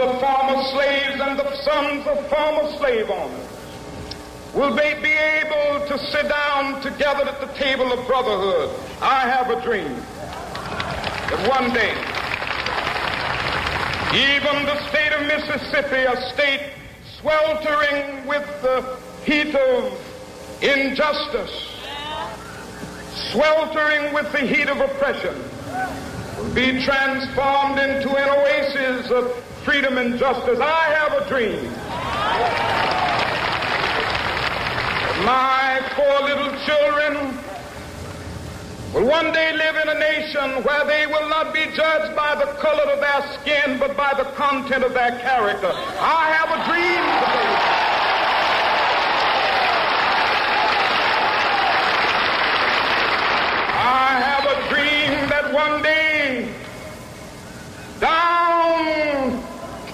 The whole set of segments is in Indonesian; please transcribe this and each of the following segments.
of former slaves and the sons of former slave owners will they be able to sit down together at the table of brotherhood. I have a dream that one day, even the state of Mississippi, a state sweltering with the heat of injustice, sweltering with the heat of oppression, will be transformed into an oasis of freedom and justice. I have a dream. My four little children will one day live in a nation where they will not be judged by the color of their skin, but by the content of their character. I have a dream. I have a dream that one day,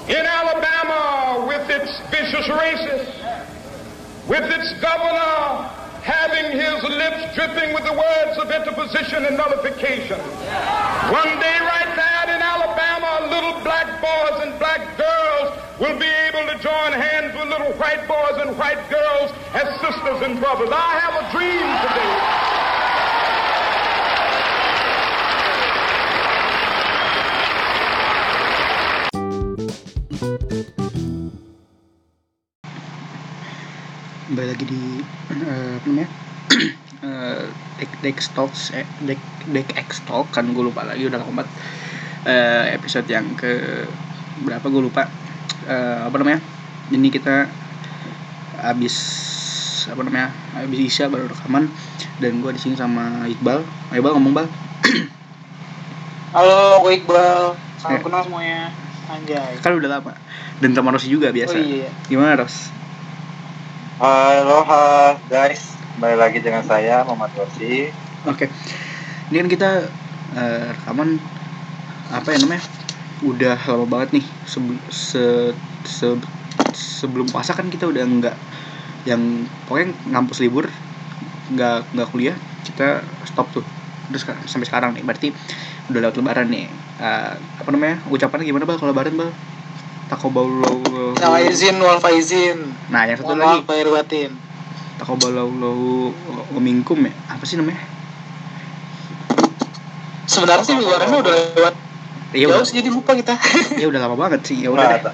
in Alabama, vicious racists, with its governor having his lips dripping with the words of interposition and nullification. One day, right now in Alabama, little black boys and black girls will be able to join hands with little white boys and white girls as sisters and brothers. I have a dream today. Kembali lagi di eh, apa namanya Eh, deck deck talks eh, deck deck X talk kan gue lupa lagi udah lama Eh, episode yang ke berapa gue lupa Eh, apa namanya ini kita habis apa namanya habis isya baru rekaman dan gue di sini sama Iqbal Iqbal ngomong bal Halo, gue Iqbal. Salam Eh. kenal semuanya. Anjay. kan udah lama dan sama Rosi juga biasa Oh iya. gimana Ros Aloha guys, kembali lagi dengan saya Muhammad Rosi. Oke, ini kan kita eh, rekaman apa ya namanya? Udah lama banget nih. Sebelum se, se- sebelum puasa kan kita udah nggak yang pokoknya ngampus libur, nggak nggak kuliah, kita stop tuh. Terus sampai sekarang nih, berarti udah lewat lebaran nih. Eh, apa namanya? Ucapannya gimana bal kalau lebaran bal? Takobaulau. Nama izin wal faizin. Nah, yang satu lagi lahir batin. takobaulau minkum ya. Apa sih namanya? Sebenarnya sih lebarannya udah lewat. Iya udah, jadi lupa kita. ya udah lama banget sih. Ya udah Nah,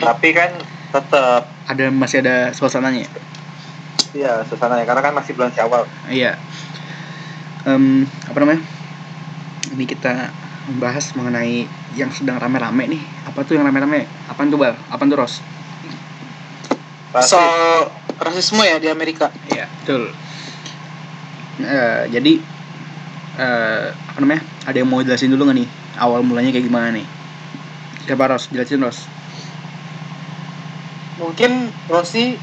tapi kan tetap ada masih ada suasananya ya suasananya karena kan masih bulan Syawal. iya Em, apa namanya ini kita membahas mengenai yang sedang rame-rame nih. Apa tuh yang rame-rame? Apa tuh bal? Apa tuh ros? Soal rasisme ya di Amerika. iya betul. Eh, jadi eh, apa namanya? Ada yang mau jelasin dulu nggak nih? Awal mulanya kayak gimana nih? Siapa ros? Jelasin ros. Mungkin Rossi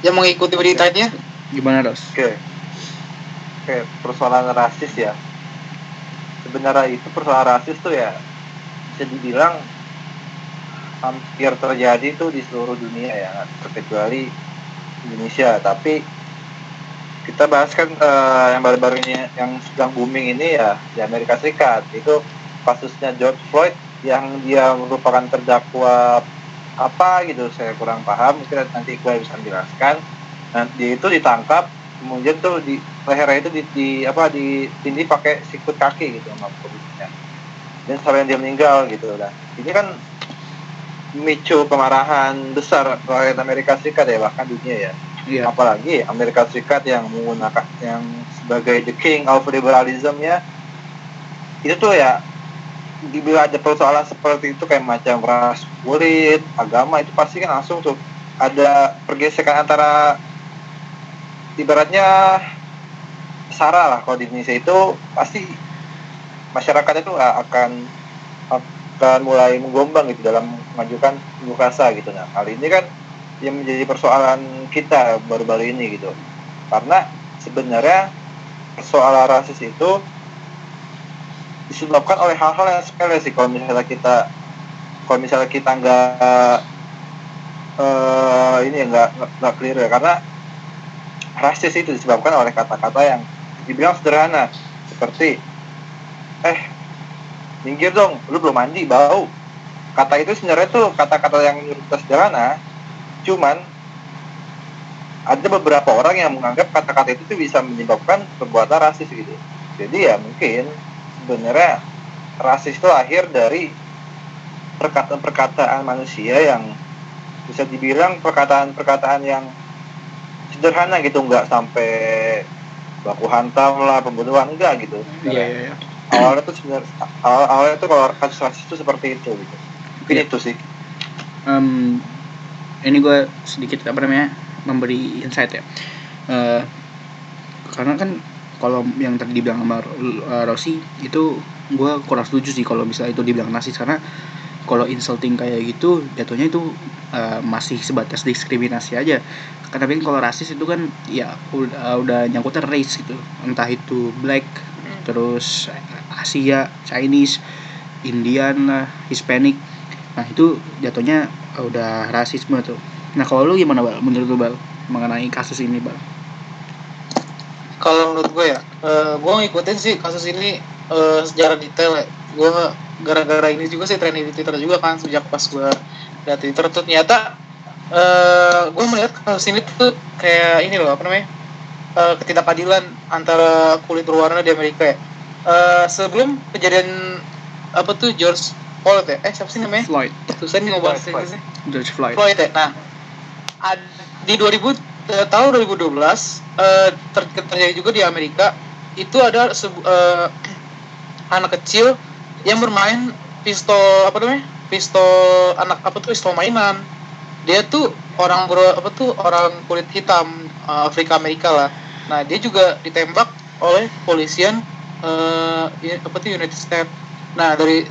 yang mengikuti beritanya gimana ros? Oke. Oke, persoalan rasis ya. Sebenarnya itu persoalan rasis tuh ya bisa dibilang hampir terjadi tuh di seluruh dunia ya, terkecuali Indonesia. Tapi kita bahas kan eh, yang baru-baru ini yang sedang booming ini ya di Amerika Serikat. Itu kasusnya George Floyd yang dia merupakan terdakwa apa gitu saya kurang paham. Mungkin nanti gue bisa menjelaskan. Nah dia itu ditangkap kemudian tuh di lehernya itu di, di apa di tindih pakai sikut kaki gitu sama polisinya dan sampai dia meninggal gitu lah. Ini kan memicu kemarahan besar rakyat Amerika Serikat ya bahkan dunia ya. Iya. Apalagi Amerika Serikat yang menggunakan yang sebagai the king of liberalism ya. Itu tuh ya dibilang ada persoalan seperti itu kayak macam ras kulit agama itu pasti kan langsung tuh ada pergesekan antara ibaratnya sara lah kalau di Indonesia itu pasti masyarakat itu akan akan mulai menggombang gitu dalam mengajukan unjuk rasa gitu. Nah kali ini kan yang menjadi persoalan kita baru-baru ini gitu. Karena sebenarnya persoalan rasis itu disebabkan oleh hal-hal yang sepele sih kalau misalnya kita kalau misalnya kita nggak eh ini nggak- nggak clear ya. Karena rasis itu disebabkan oleh kata-kata yang dibilang sederhana. Seperti eh minggir dong lu belum mandi bau. Kata itu sebenarnya tuh kata-kata yang menurut sederhana cuman ada beberapa orang yang menganggap kata-kata itu tuh bisa menyebabkan perbuatan rasis gitu. Jadi ya mungkin sebenarnya rasis itu akhir dari perkataan-perkataan manusia yang bisa dibilang perkataan-perkataan yang sederhana gitu nggak sampai baku hantam lah pembunuhan enggak gitu Iya iya. iya. awalnya tuh sebenarnya awal awalnya tuh kalau kasus rasis itu seperti itu gitu mungkin Iya. itu sih Em, ini gue sedikit apa namanya memberi insight ya. Eh, karena kan kalau yang tadi dibilang sama eh, Rossi itu gue kurang setuju sih kalau misalnya itu dibilang rasis karena kalau insulting kayak gitu jatuhnya itu eh, masih sebatas diskriminasi aja. Karena kan kalau rasis itu kan ya udah, udah nyangkutnya race gitu. Entah itu black terus Asia Chinese Indian lah, Hispanic. Nah itu jatuhnya udah rasisme tuh. Nah kalau lu gimana bal? Menurut lu bal? Mengenai kasus ini bal? Kalau menurut gue ya gue ngikutin sih kasus ini eh, secara detail ya. Gue gara-gara ini juga sih trending di Twitter juga kan sejak pas gue lihat Twitter. Tuh ternyata eh gue melihat kasus ini tuh kayak ini loh apa namanya eh, ketidakadilan antara kulit berwarna di Amerika ya. Eh, sebelum kejadian apa tuh George Floyd ya? Eh siapa sih namanya? Floyd. Susah nih ngomong Inggrisnya George Floyd. Floyd ya. Nah, ad- di 2000 eh, tahun 2012 eh, ter- terjadi juga di Amerika itu ada sebu- eh, anak kecil yang bermain pistol apa namanya? Pistol anak apa tuh pistol mainan. Dia tuh orang ber, apa tuh orang kulit hitam eh, Afrika Amerika lah. Nah, dia juga ditembak oleh polisian eh ya, apa tuh United States. Nah, dari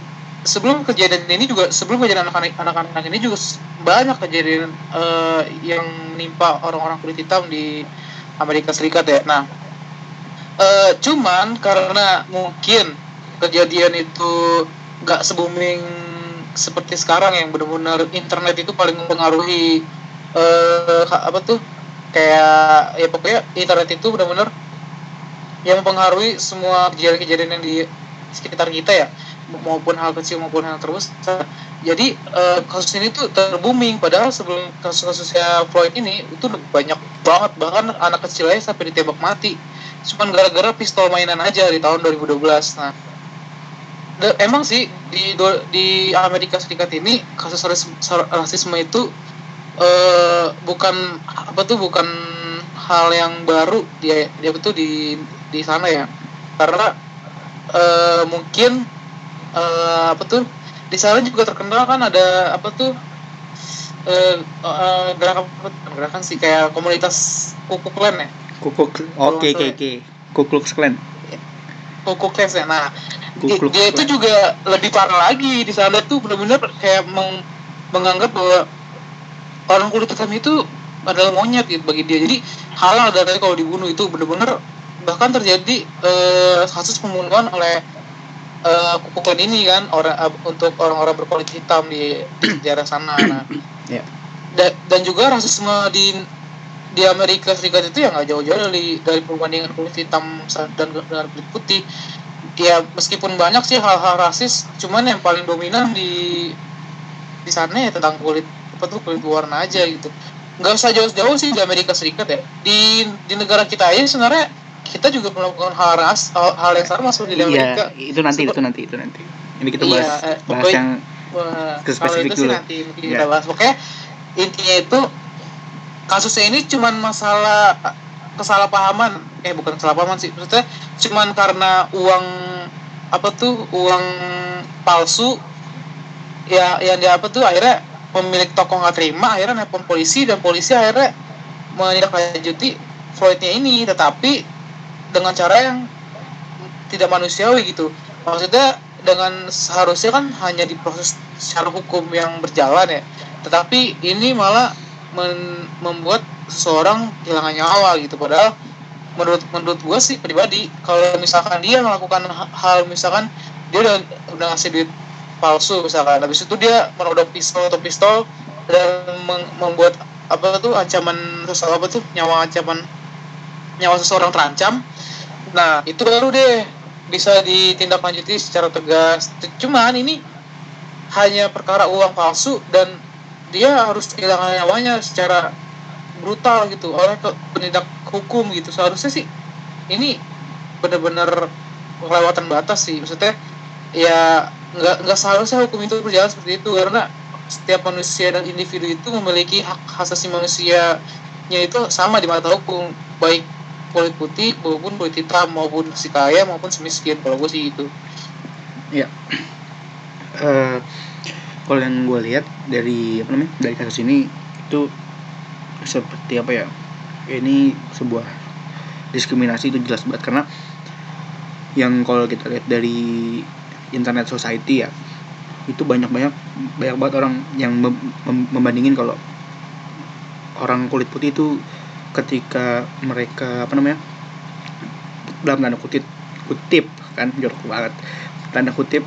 sebelum kejadian ini juga sebelum kejadian anak-anak anak-anak ini juga banyak kejadian eh, yang menimpa orang-orang kulit hitam di Amerika Serikat ya. Nah, eh, cuman karena mungkin kejadian itu nggak se-booming seperti sekarang yang benar-benar internet itu paling mempengaruhi eh apa tuh? Kayak ya pokoknya internet itu benar-benar yang mempengaruhi semua kejadian-kejadian yang di sekitar kita ya maupun hal kecil maupun hal terbesar jadi eh, kasus ini tuh terbooming padahal sebelum kasus-kasusnya Floyd ini itu banyak banget bahkan anak kecil aja sampai ditembak mati. Cuman gara-gara pistol mainan aja di tahun 2012 nah de- emang sih di do- di Amerika Serikat ini kasus ras- rasisme itu eh bukan apa tuh bukan hal yang baru dia dia betul di di sana ya. Karena eh mungkin eh apa tuh di sana juga terkenal kan ada apa tuh eh eh, gerakan gerakan sih kayak komunitas kuku klan ya. Kukuk oke oke oke. Ku Klux Klan. Kuku klan ya nah Klux dia itu juga. lebih parah lagi. Di sana tuh benar-benar kayak meng- menganggap bahwa orang kulit hitam itu adalah monyet gitu bagi dia. Jadi halal dari kalau dibunuh itu benar-benar bahkan terjadi eh, kasus pembunuhan oleh eh, kuku klan ini kan orang eh, untuk orang-orang berkulit hitam di, di daerah sana. Nah Ya. Da- dan juga rasisme di di Amerika Serikat itu ya nggak jauh-jauh dari dari perbandingan kulit hitam dan dengan kulit putih ya meskipun banyak sih hal-hal rasis cuman yang paling dominan di di sana ya tentang kulit apa tuh kulit warna aja gitu nggak usah jauh-jauh sih di Amerika Serikat ya di di negara kita aja sebenarnya kita juga melakukan hal ras hal, hal yang sama seperti di Amerika iya itu nanti Sebe- itu nanti itu nanti ini kita Iya, bahas eh, bahas pokoknya- yang Wah, Ke kalau spesifik itu sih dulu. nanti mungkin Iya. kita bahas. Pokoknya intinya itu kasusnya ini cuman masalah kesalahpahaman. Eh bukan kesalahpahaman sih. Maksudnya cuman karena uang apa tuh uang palsu ya yang dia apa tuh akhirnya pemilik toko nggak terima akhirnya nelpon polisi dan polisi akhirnya menindaklanjuti Floydnya ini tetapi dengan cara yang tidak manusiawi gitu maksudnya dengan seharusnya kan hanya diproses secara hukum yang berjalan ya tetapi ini malah men- membuat seseorang kehilangan nyawa gitu. Padahal menurut menurut gue sih pribadi kalau misalkan dia melakukan ha- hal misalkan dia udah udah ngasih duit palsu misalkan habis itu dia menodong pistol atau pistol dan membuat apa tuh ancaman sesuatu apa tuh nyawa ancaman nyawa seseorang terancam. Nah itu baru deh bisa ditindaklanjuti secara tegas. Cuman ini hanya perkara uang palsu dan dia harus kehilangan nyawanya secara brutal gitu. Oleh penindak hukum gitu. Seharusnya sih ini benar-benar kelewatan batas sih. Maksudnya ya nggak nggak seharusnya hukum itu berjalan seperti itu. Karena setiap manusia dan individu itu memiliki hak asasi manusianya itu sama di mata hukum. Baik kulit putih maupun kulit hitam maupun si kaya maupun si miskin kalau gue sih itu Eh, kalau yang gue lihat dari apa namanya dari kasus ini itu seperti apa ya ini sebuah diskriminasi itu jelas banget. Karena yang kalau kita lihat dari internet society ya itu banyak banyak banyak banget orang yang mem- mem- membandingin kalau orang kulit putih itu ketika mereka apa namanya dalam tanda kutip kutip kan jorok banget tanda kutip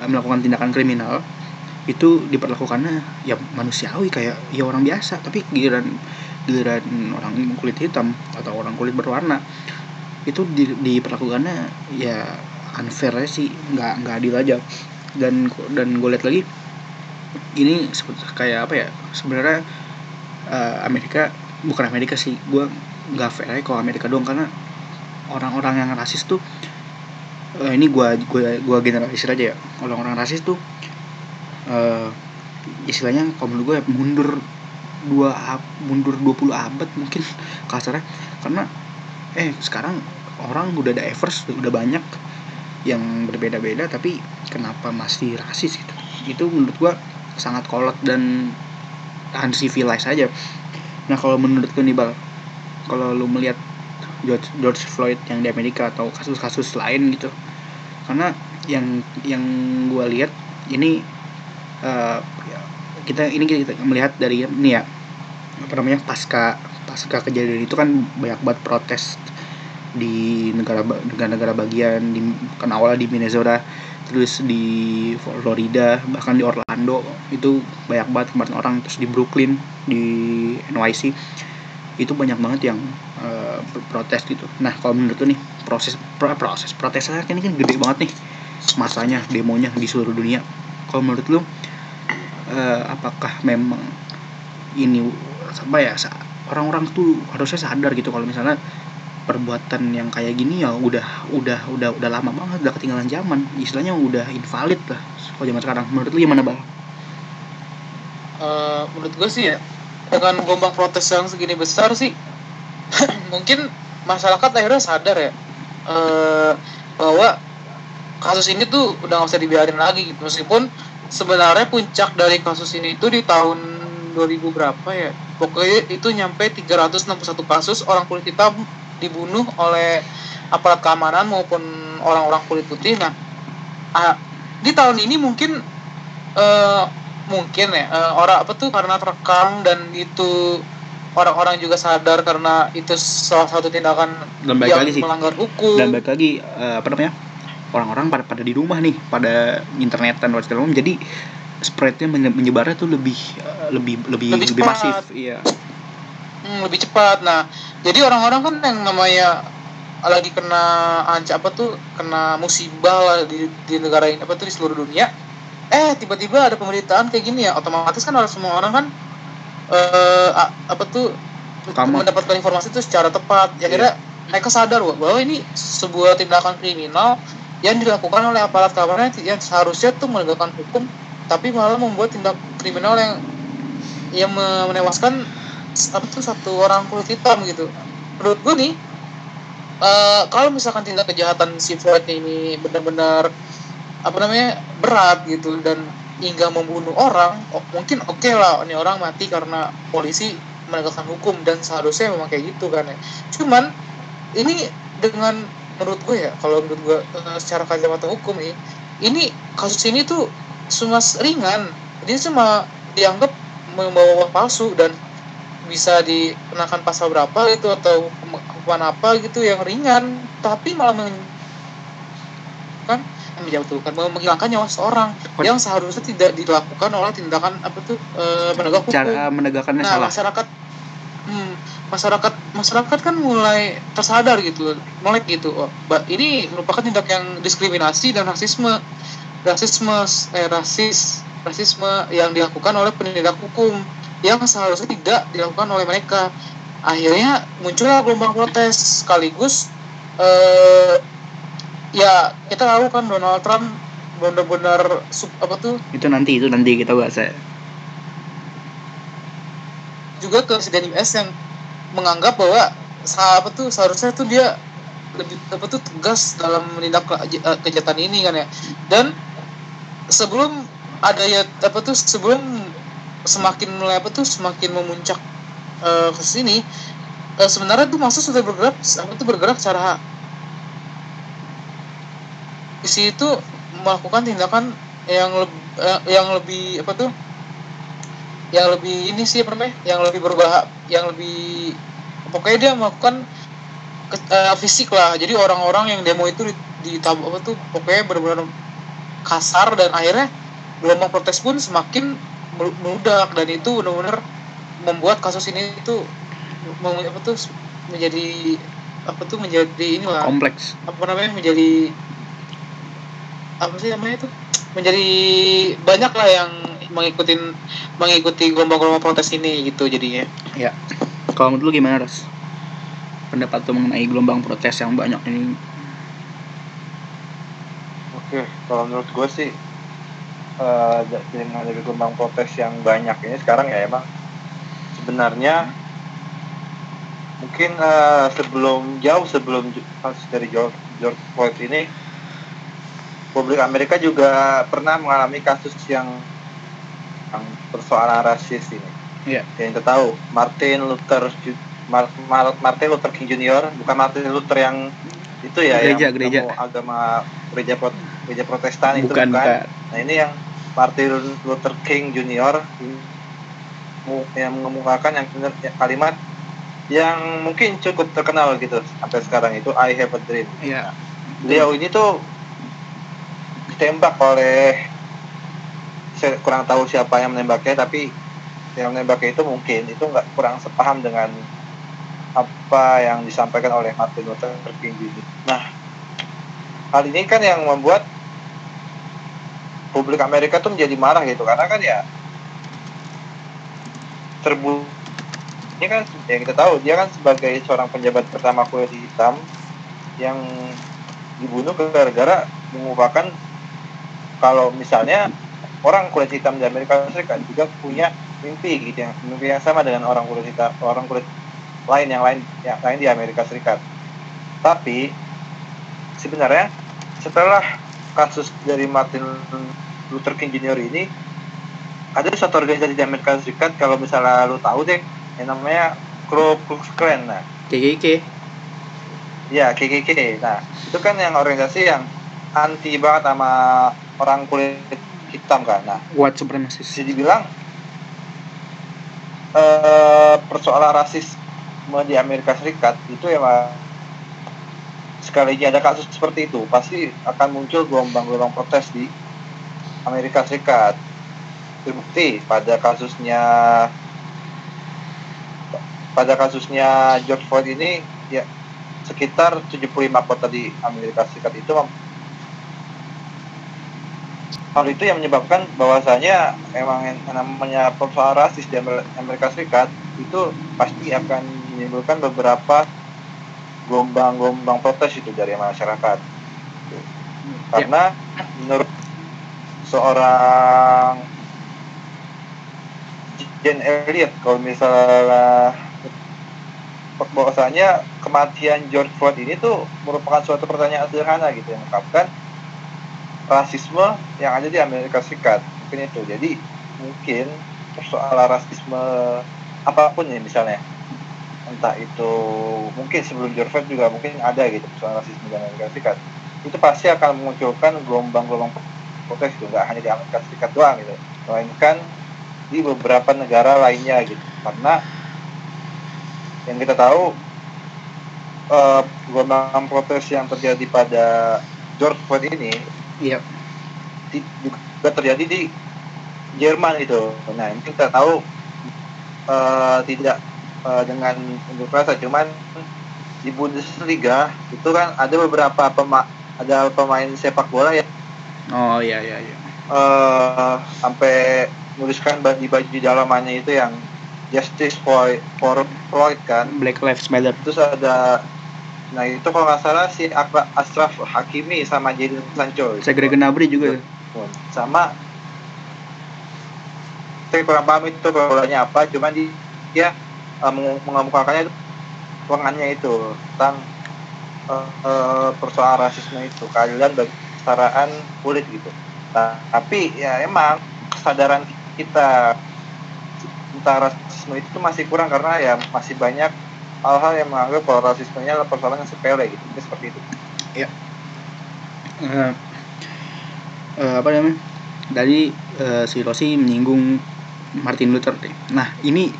eh, melakukan tindakan kriminal itu diperlakukannya ya manusiawi kayak ya orang biasa. Tapi giliran giliran orang kulit hitam atau orang kulit berwarna itu di, diperlakukannya ya unfair sih. Nggak nggak adil aja. Dan dan gue lihat lagi ini kayak apa ya sebenarnya eh, Amerika bukan Amerika sih gue nggak fair kalau Amerika doang. Karena orang-orang yang rasis tuh eh, ini gua gua gua generalisir aja ya. Orang-orang rasis tuh eh istilahnya kalau menurut gue ya mundur dua mundur 20 abad mungkin kasarnya. Karena eh sekarang orang udah diverse udah banyak yang berbeda-beda tapi kenapa masih rasis gitu? Itu menurut gua sangat kolot dan uncivilized aja. Nah kalau menurut gue nih bal kalau lu melihat George, George Floyd yang di Amerika atau kasus-kasus lain gitu karena yang yang gua lihat ini eh, kita ini kita melihat dari ini ya apa namanya pasca pasca kejadian itu kan banyak banget protes di negara negara-negara bagian di kan awalnya di Minnesota terus di Florida bahkan di Orlando itu banyak banget kemarin orang terus di Brooklyn di NYC itu banyak banget yang eh, protes gitu. Nah kalau menurut lu nih proses pro- proses protesnya kan ini kan gede banget nih masanya demonya di seluruh dunia. Kalau menurut lu eh, apakah memang ini apa ya orang-orang tuh harusnya sadar gitu kalau misalnya perbuatan yang kayak gini ya udah udah udah udah lama banget udah ketinggalan zaman. Istilahnya udah invalid lah kalau zaman sekarang. Menurut lu gimana bang? Eh, menurut gue sih ya dengan gelombang protes yang segini besar sih mungkin masyarakat akhirnya sadar ya eh, bahwa kasus ini tuh udah nggak usah dibiarin lagi gitu. Meskipun sebenarnya puncak dari kasus ini itu di tahun 2000 berapa ya? Pokoknya itu nyampe 361 kasus orang kulit hitam dibunuh oleh aparat keamanan maupun orang-orang kulit putih. Nah ah, di tahun ini mungkin eh, mungkin ya eh, orang apa tuh karena terekam dan itu orang-orang juga sadar karena itu salah satu tindakan Dan yang lagi melanggar hukum. Dan balik lagi eh, apa namanya orang-orang pada pada di rumah nih pada internetan dan segala macam jadi spreadnya menye- menyebarnya tuh lebih eh, lebih lebih Lebih lebih, masif iya Hmm, lebih cepat. Nah, jadi orang-orang kan yang namanya lagi kena anca apa tuh kena musibah lah di, di negara ini apa tuh di seluruh dunia. Eh tiba-tiba ada pemberitaan kayak gini ya, otomatis kan orang semua orang kan eh a- apa tuh Kamu. mendapatkan informasi itu secara tepat. Ya kira mereka sadar bahwa ini sebuah tindakan kriminal yang dilakukan oleh aparat keamanan yang seharusnya tuh menegakkan hukum, tapi malah membuat tindak kriminal yang yang me- menewaskan apa tuh satu orang kulit hitam gitu. Menurut gue nih eh, kalau misalkan tindak kejahatan si Floyd ini benar-benar apa namanya berat gitu dan hingga membunuh orang oh, mungkin oke lah ini orang mati karena polisi menegakkan hukum dan seharusnya memang kayak gitu kan ya. Cuman ini dengan menurut gue ya kalau menurut gue eh, secara kacamata hukum ini ini kasus ini tuh cuma ringan. Dia cuma dianggap membawa uang palsu dan bisa dikenakan pasal berapa gitu atau hukuman apa gitu yang ringan tapi malah men kan menjatuhkan menghilangkan nyawa seorang Kon- yang seharusnya tidak dilakukan oleh tindakan apa tuh eh, penegak hukum. cara menegakkannya nah salah. masyarakat hmm, masyarakat masyarakat kan mulai tersadar gitu mulai gitu. Oh, ini merupakan tindak yang diskriminasi dan rasisme rasisme eh, rasis rasisme yang dilakukan oleh penegak hukum yang seharusnya tidak dilakukan oleh mereka. Akhirnya muncullah gelombang protes sekaligus eh, ya kita tahu kan Donald Trump benar-benar sub- apa tuh? Itu nanti itu nanti kita bahas ya. Juga ke presiden US yang menganggap bahwa apa tuh seharusnya tuh dia lebih apa tuh tegas dalam menindak eh, kejahatan ini kan ya. Dan sebelum ada ya apa tuh sebelum semakin mulai apa tuh semakin memuncak eh, ke sini eh, sebenarnya tuh masa sudah bergerak apa tuh bergerak secara isi itu melakukan tindakan yang lebih yang lebih apa tuh yang lebih ini sih namanya yang lebih berbahaya yang lebih pokoknya dia melakukan ke- eh, fisik lah. Jadi orang-orang yang demo itu di, ditabuk apa tuh pokoknya benar-benar kasar dan akhirnya gelombang protes pun semakin mel- meludak. Dan itu benar-benar membuat kasus ini itu apa tuh menjadi apa tuh menjadi inilah kompleks. apa namanya menjadi apa sih namanya itu menjadi banyak lah yang mengikuti mengikuti gelombang-gelombang protes ini gitu jadinya. Ya. Kalau menurut lu gimana ras? Pendapat lu mengenai gelombang protes yang banyak ini? Oke, kalau menurut gue sih eh, da- dengan dari gelombang protes yang banyak ini sekarang ya emang sebenarnya mungkin eh, sebelum jauh sebelum kasus dari George, George Floyd ini publik Amerika juga pernah mengalami kasus yang persoalan rasis ini. Iya. Yang kita tahu Martin Luther Mar- Mar- Martin Luther King Jr. bukan Martin Luther yang itu ya Gereja, yang gereja. agama gereja Pro- gereja Protestan itu bukan bukan. bukan Nah ini yang Martin Luther King mu- yang mengemukakan yang ya, kalimat yang mungkin cukup terkenal gitu sampai sekarang itu I have a dream. Iya. Beliau ini tuh ditembak oleh saya kurang tahu siapa yang menembaknya tapi yang menembaknya itu mungkin itu nggak kurang sepaham dengan apa yang disampaikan oleh Martin Luther King Jr. Nah, hal ini kan yang membuat publik Amerika tuh menjadi marah gitu karena kan ya terbu ini kan yang kita tahu dia kan sebagai seorang penjabat pertama kulit hitam yang dibunuh gara-gara mengungkapkan kalau misalnya orang kulit hitam di Amerika Serikat juga punya mimpi gitu yang mimpi yang sama dengan orang kulit hitam orang kulit lain yang lain yang lain di Amerika Serikat. Tapi sebenarnya setelah kasus dari Martin Luther King Jr. ini ada satu organisasi di Amerika Serikat kalau misalnya lu tahu deh yang namanya Ku Klux Klan nah. KKK ya KKK nah itu kan yang organisasi yang anti banget sama orang kulit hitam kan nah white supremacist. bisa dibilang eh persoalan rasisme di Amerika Serikat itu emang sekalinya ada kasus seperti itu. Pasti akan muncul gelombang-gelombang protes di Amerika Serikat. Terbukti pada kasusnya pada kasusnya George Floyd ini ya sekitar 75 kota di Amerika Serikat itu hal itu yang menyebabkan bahwasanya emang yang namanya persoalan rasis di Amer- Amerika Serikat itu pasti akan menimbulkan beberapa gelombang-gelombang protes itu dari masyarakat. Karena menurut seorang Jen Elliot kalau misalnya bahwasanya kematian George Floyd ini tuh merupakan suatu pertanyaan sederhana gitu yang mengungkapkan rasisme yang ada di Amerika Serikat. Mungkin itu. Jadi mungkin persoalan rasisme apa pun ya misalnya. Entah itu mungkin sebelum George Floyd juga mungkin ada gitu persoalan rasisme di Amerika Serikat. Itu pasti akan memunculkan gelombang-gelombang protes itu nggak hanya di Amerika Serikat doang gitu. Melainkan di beberapa negara lainnya gitu. Karena yang kita tahu eh, gelombang protes yang terjadi pada George Floyd ini iya. Di- juga terjadi di Jerman itu. Nah, mungkin kita tahu eh, tidak eh, dengan unjuk rasa, cuman di Bundesliga itu kan ada beberapa pema ada pemain sepak bola yang oh iya iya iya. Eh sampai nuliskan ba- di baju dalamannya itu yang Justice for for Floyd kan. Black Lives Matter. Terus ada nah itu kalau nggak salah si Akra- Ashraf Hakimi sama Jadon Sancho. Saya Greg Gnabry juga. Sama. Saya kurang paham itu pergaulannya apa cuman di dia meng- mengemukakannya ruangannya itu tentang eh, eh, persoalan rasisme itu keadilan bagi kesetaraan kulit gitu. Nah, tapi ya emang kesadaran kita tentang rasisme itu masih kurang karena ya masih banyak hal-hal yang menganggap kalau rasismenya adalah persoalan yang sepele gitu Jadi seperti itu Eh, eh, apa namanya tadi eh, si Rossi menyinggung Martin Luther deh. Nah ini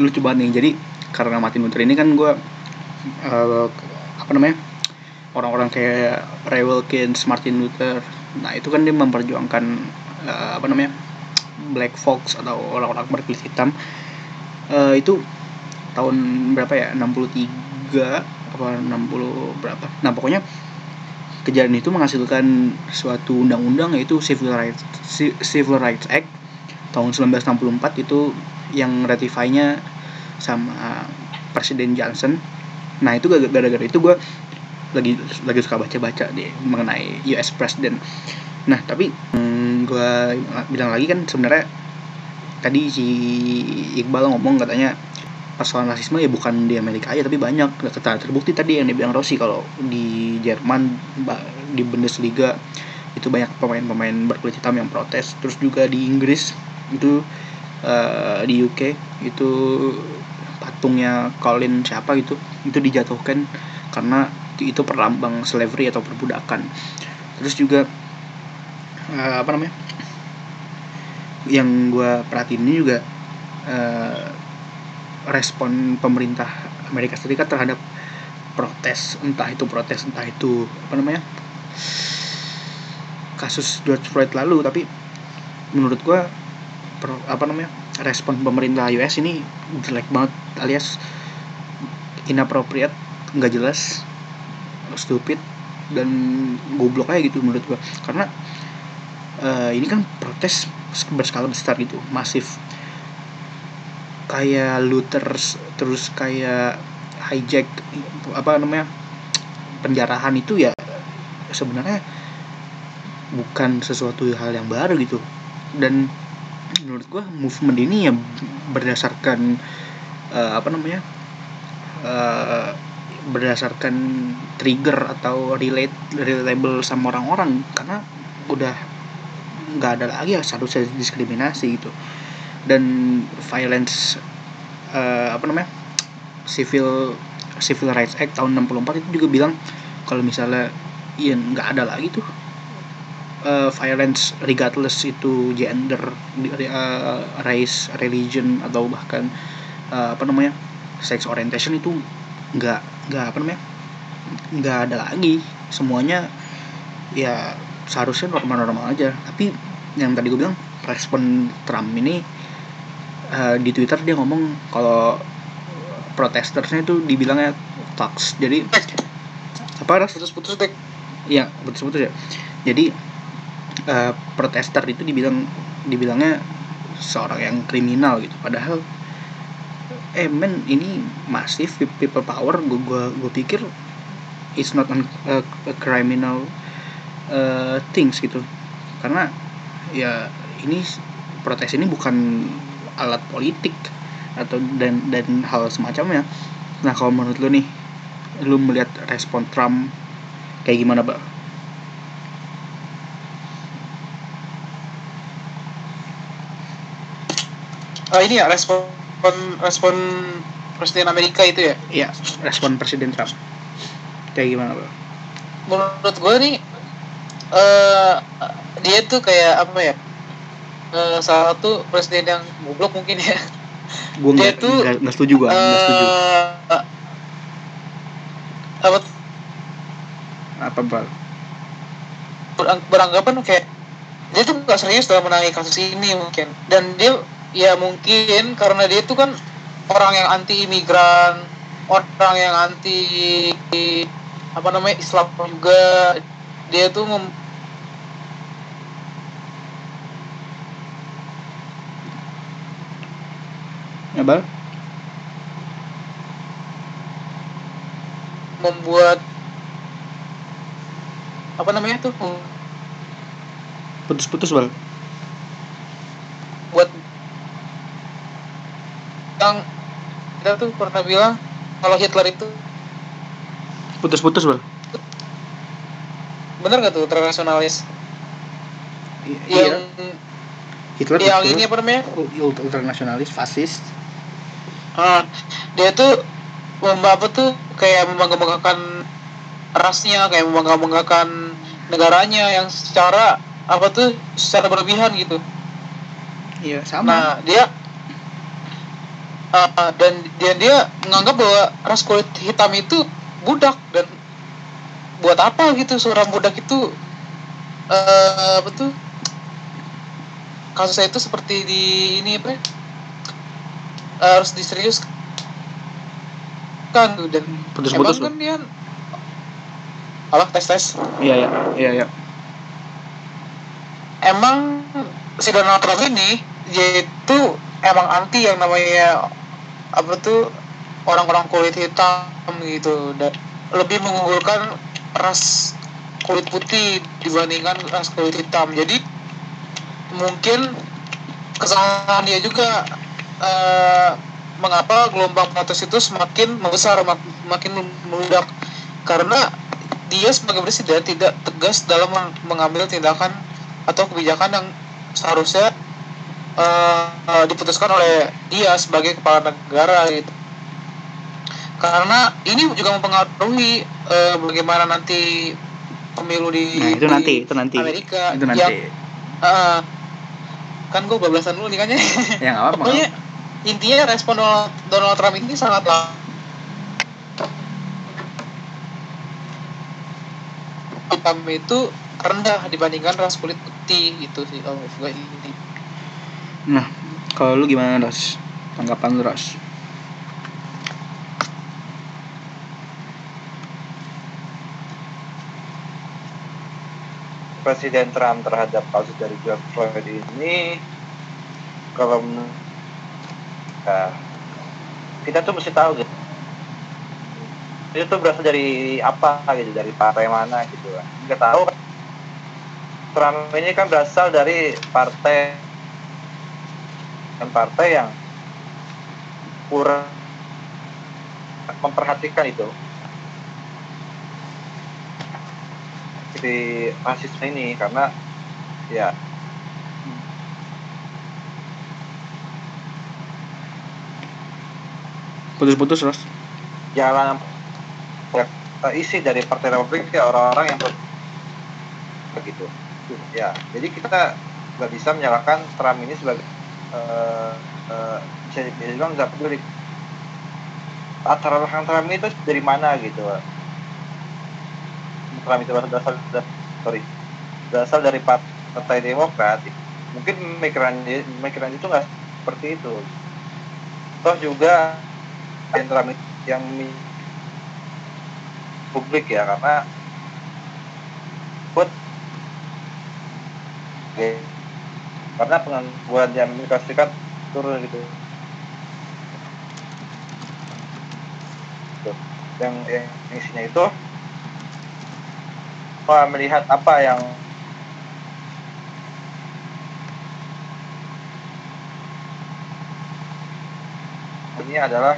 lucu banget nih. Jadi karena Martin Luther ini kan gue eh, apa namanya orang-orang kayak Ray Wilkins, Martin Luther. Nah itu kan dia memperjuangkan eh, apa namanya Black Folks atau orang-orang berkulit hitam. Eh, itu tahun berapa ya? 63 apa 60 berapa? Nah pokoknya kejadian itu menghasilkan suatu undang-undang yaitu Civil Rights Ci- Civil Rights Act tahun 1964 itu yang ratifainya sama Presiden Johnson. Nah itu gara- gara-gara itu gue lagi lagi suka baca-baca deh mengenai US President. Nah tapi gue bilang lagi kan sebenarnya tadi si Iqbal ngomong katanya persoalan rasisme ya bukan di Amerika aja tapi banyak. Kata- terbukti tadi yang dibilang Rossi kalau di Jerman di Bundesliga itu banyak pemain-pemain berkulit hitam yang protes. Terus juga di Inggris itu eh, di UK itu patungnya Colin siapa gitu itu dijatuhkan karena itu perlambang slavery atau perbudakan. Terus juga eh, apa namanya yang gue perhatiin ini juga eh, respon pemerintah Amerika Serikat terhadap protes entah itu protes entah itu apa namanya kasus George Floyd lalu. Tapi menurut gua pro- apa namanya respon pemerintah US ini jelek banget alias inappropriate nggak jelas stupid dan goblok aja gitu menurut gua. Karena eh, ini kan protes berskala besar gitu masif kayak looters terus kayak hijack apa namanya penjarahan itu ya sebenarnya bukan sesuatu hal yang baru gitu. Dan menurut gua movement ini ya berdasarkan eh, apa namanya eh, berdasarkan trigger atau relate relatable sama orang-orang. Karena udah nggak ada lagi ya seharusnya diskriminasi gitu dan violence eh, apa namanya civil civil rights act tahun 64 itu juga bilang kalau misalnya ya nggak ada lagi tuh eh, violence regardless itu gender eh, race religion atau bahkan eh, apa namanya sex orientation itu nggak nggak apa namanya nggak ada lagi. Semuanya ya seharusnya normal-normal aja. Tapi yang tadi gue bilang respon Trump ini eh, di Twitter dia ngomong kalau protestersnya itu dibilangnya thugs jadi apa ras putus-putus deh Iya, putus-putus ya. Jadi eh, protester itu dibilang dibilangnya seorang yang kriminal gitu. Padahal eh men ini masif people power gue gua, gua pikir it's not an, a, a criminal eh, things gitu. Karena ya ini protes ini bukan alat politik atau dan dan hal semacamnya. Nah, kalau menurut lu nih lu melihat respon Trump kayak gimana, Pak? Ah, ini ya respon respon presiden Amerika itu ya Iya, respon Presiden Trump. Kayak gimana, Pak? menurut gue nih eh dia tuh kayak apa ya eh, salah satu presiden yang goblok mungkin ya. Gue Dia nggak setuju gue, nggak setuju. Eh, apa Apa, berang- beranggapan kayak dia tuh nggak serius dalam menangani kasus ini mungkin. Dan dia ya mungkin karena dia tuh kan orang yang anti imigran orang yang anti apa namanya Islam juga. Dia tuh mem- Ya, Bal? membuat apa namanya tuh Putus-putus, Bal. buat yang kita tuh pernah bilang kalau Hitler itu Putus-putus, Bal. bener nggak tuh internasionalis I- yang Hitler yang betul. ini apa namanya Ul- ultranasionalis, fasis. Ah, dia tuh memba apa tuh? Kayak membangga-banggakan rasnya kayak membangga-banggakan negaranya yang secara apa tuh secara berlebihan gitu. Iya, sama. Nah, dia uh, dan dia dia menganggap bahwa ras kulit hitam itu budak dan buat apa gitu? Seorang budak itu eh apa tuh? Kasusnya itu seperti di ini apa ya, harus diserius kan dan Putus-putus, emang kan dia alah tes tes Iya, iya, iya, iya. emang si Donald Trump ini dia itu emang anti yang namanya apa tuh orang-orang kulit hitam gitu. Dan lebih mengunggulkan ras kulit putih dibandingkan ras kulit hitam. Jadi mungkin kesalahan dia juga eh, mengapa gelombang protes itu semakin membesar mak- makin meludak karena dia sebagai presiden tidak tegas dalam meng- mengambil tindakan atau kebijakan yang seharusnya eh, eh, diputuskan oleh dia sebagai kepala negara gitu karena ini juga mempengaruhi eh, bagaimana nanti pemilu di, Nah, itu di nanti, itu nanti. Amerika Itu nanti. yang eh, kan gue bablasan dulu nih kan ya Ya nggak apa-apa. pokoknya intinya respon Donald, Donald Trump ini sangat hitam itu rendah dibandingkan ras kulit putih itu sih kalau gue ini Nah, kalau lu gimana, Ras? Tanggapan lu, Ras? Presiden Trump terhadap kasus dari George Floyd ini kalau nah, kita tuh mesti tahu gitu. Itu tuh berasal dari apa gitu dari partai mana gitu kita tahu kan, Trump ini kan berasal dari partai dan partai yang kurang memperhatikan itu. Di rasisme ini karena ya Putus-putus, Ras. jalan. Ya, isi dari partai Republik ya orang-orang yang begitu. Ya jadi kita nggak bisa menyalahkan Trump ini sebagai eh, eh, bisa dibilang nggak peduli. Latar belakang Trump itu dari mana gitu Trump itu berasal dari sorry berasal dari partai Demokrat. Mungkin pemikiran dia- pemikiran itu nggak seperti itu. Toh juga yang itu- yang publik ya karena buat Oke. karena pengangguran di Amerika Serikat turun gitu yang, yang isinya itu Wah, melihat apa yang ini adalah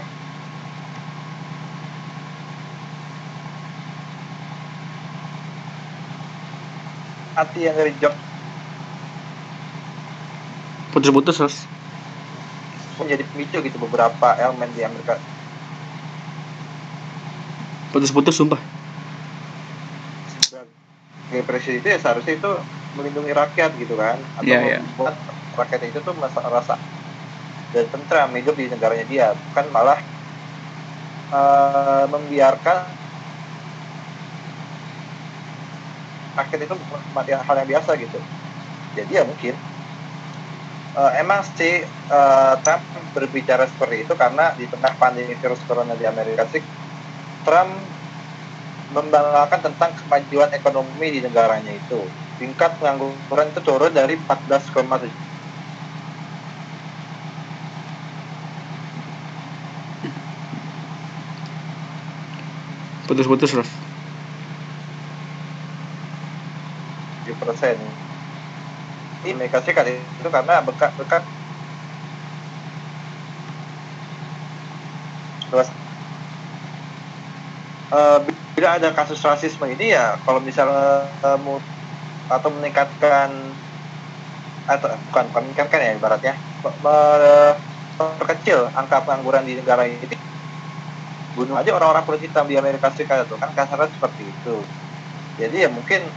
hati yang dari George Putus-putus, Ras. menjadi pemicu gitu beberapa elemen di Amerika Putus-putus, sumpah. sebagai presiden itu ya seharusnya itu melindungi rakyat gitu kan atau Iya, iya. membuat rakyat itu tuh merasa rasa dan tentram hidup di negaranya dia bukan malah eh, membiarkan sakit itu kematian hal yang biasa gitu. Jadi ya mungkin uh, emang si uh, eh, Trump berbicara seperti itu karena di tengah pandemi virus corona di Amerika sih Trump membanggakan tentang kemajuan ekonomi di negaranya itu. Tingkat pengangguran itu turun dari 14,7 putus-putus persen. Amerika Serikat itu karena bekat bekat terus eh, bila ada kasus rasisme ini ya kalau misalnya eh, mu- atau meningkatkan atau bukan bukan meningkatkan ya ibaratnya me- me- memperkecil angka pengangguran di negara ini. Bunuh aja orang-orang kulit hitam di Amerika Serikat itu kan kasarnya seperti itu. Jadi ya mungkin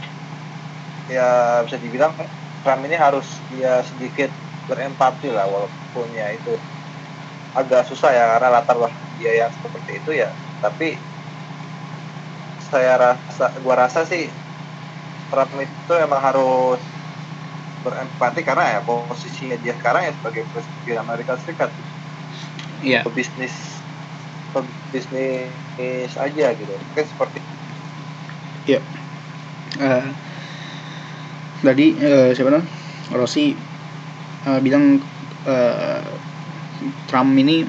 ya bisa dibilang Trump ini harus dia sedikit berempati lah walaupun ya itu agak susah ya karena latar belakang dia yang seperti itu ya. Tapi saya rasa gua rasa sih Trump itu emang harus berempati karena ya posisinya dia sekarang ya sebagai presiden Amerika Serikat. Iya. Pebisnis pebisnis aja gitu. Mungkin seperti Eh, tadi eh, siapa namanya? Rossi eh, bilang eh, Trump ini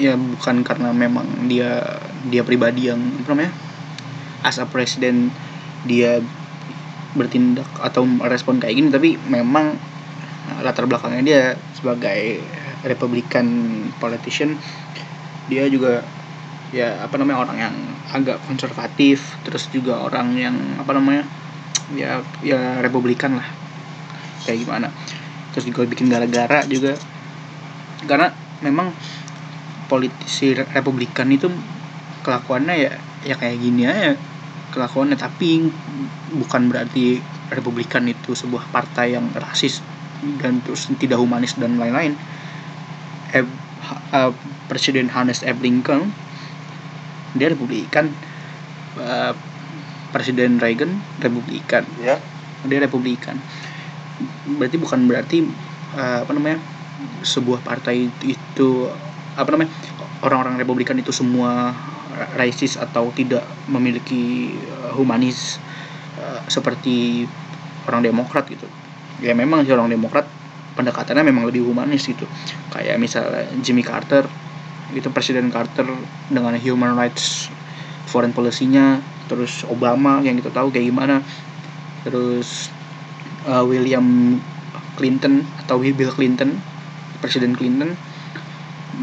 ya bukan karena memang dia dia pribadi yang apa namanya as a presiden dia bertindak atau respon kayak gini tapi memang latar belakangnya dia sebagai Republican politician dia juga ya apa namanya orang yang agak konservatif terus juga orang yang apa namanya ya ya republikan lah. Kayak gimana. Terus juga bikin gara-gara juga. Karena memang politisi republikan itu kelakuannya ya ya kayak gini aja. Kelakuannya tapi bukan berarti republikan itu sebuah partai yang rasis dan terus tidak humanis dan lain-lain. Uh, Presiden Hannes F. Lincoln dia republikan Uh, Presiden Reagan republikan ya. Dia republikan berarti bukan berarti uh, apa namanya sebuah partai itu, itu apa namanya orang-orang republikan itu semua ra- racist atau tidak memiliki uh, humanis uh, seperti orang demokrat gitu. Ya memang sih orang demokrat pendekatannya memang lebih humanis gitu. Kayak misalnya Jimmy Carter itu Presiden Carter dengan human rights foreign policy-nya terus Obama yang kita tahu kayak gimana. Terus uh, William Clinton atau Bill Clinton Presiden Clinton.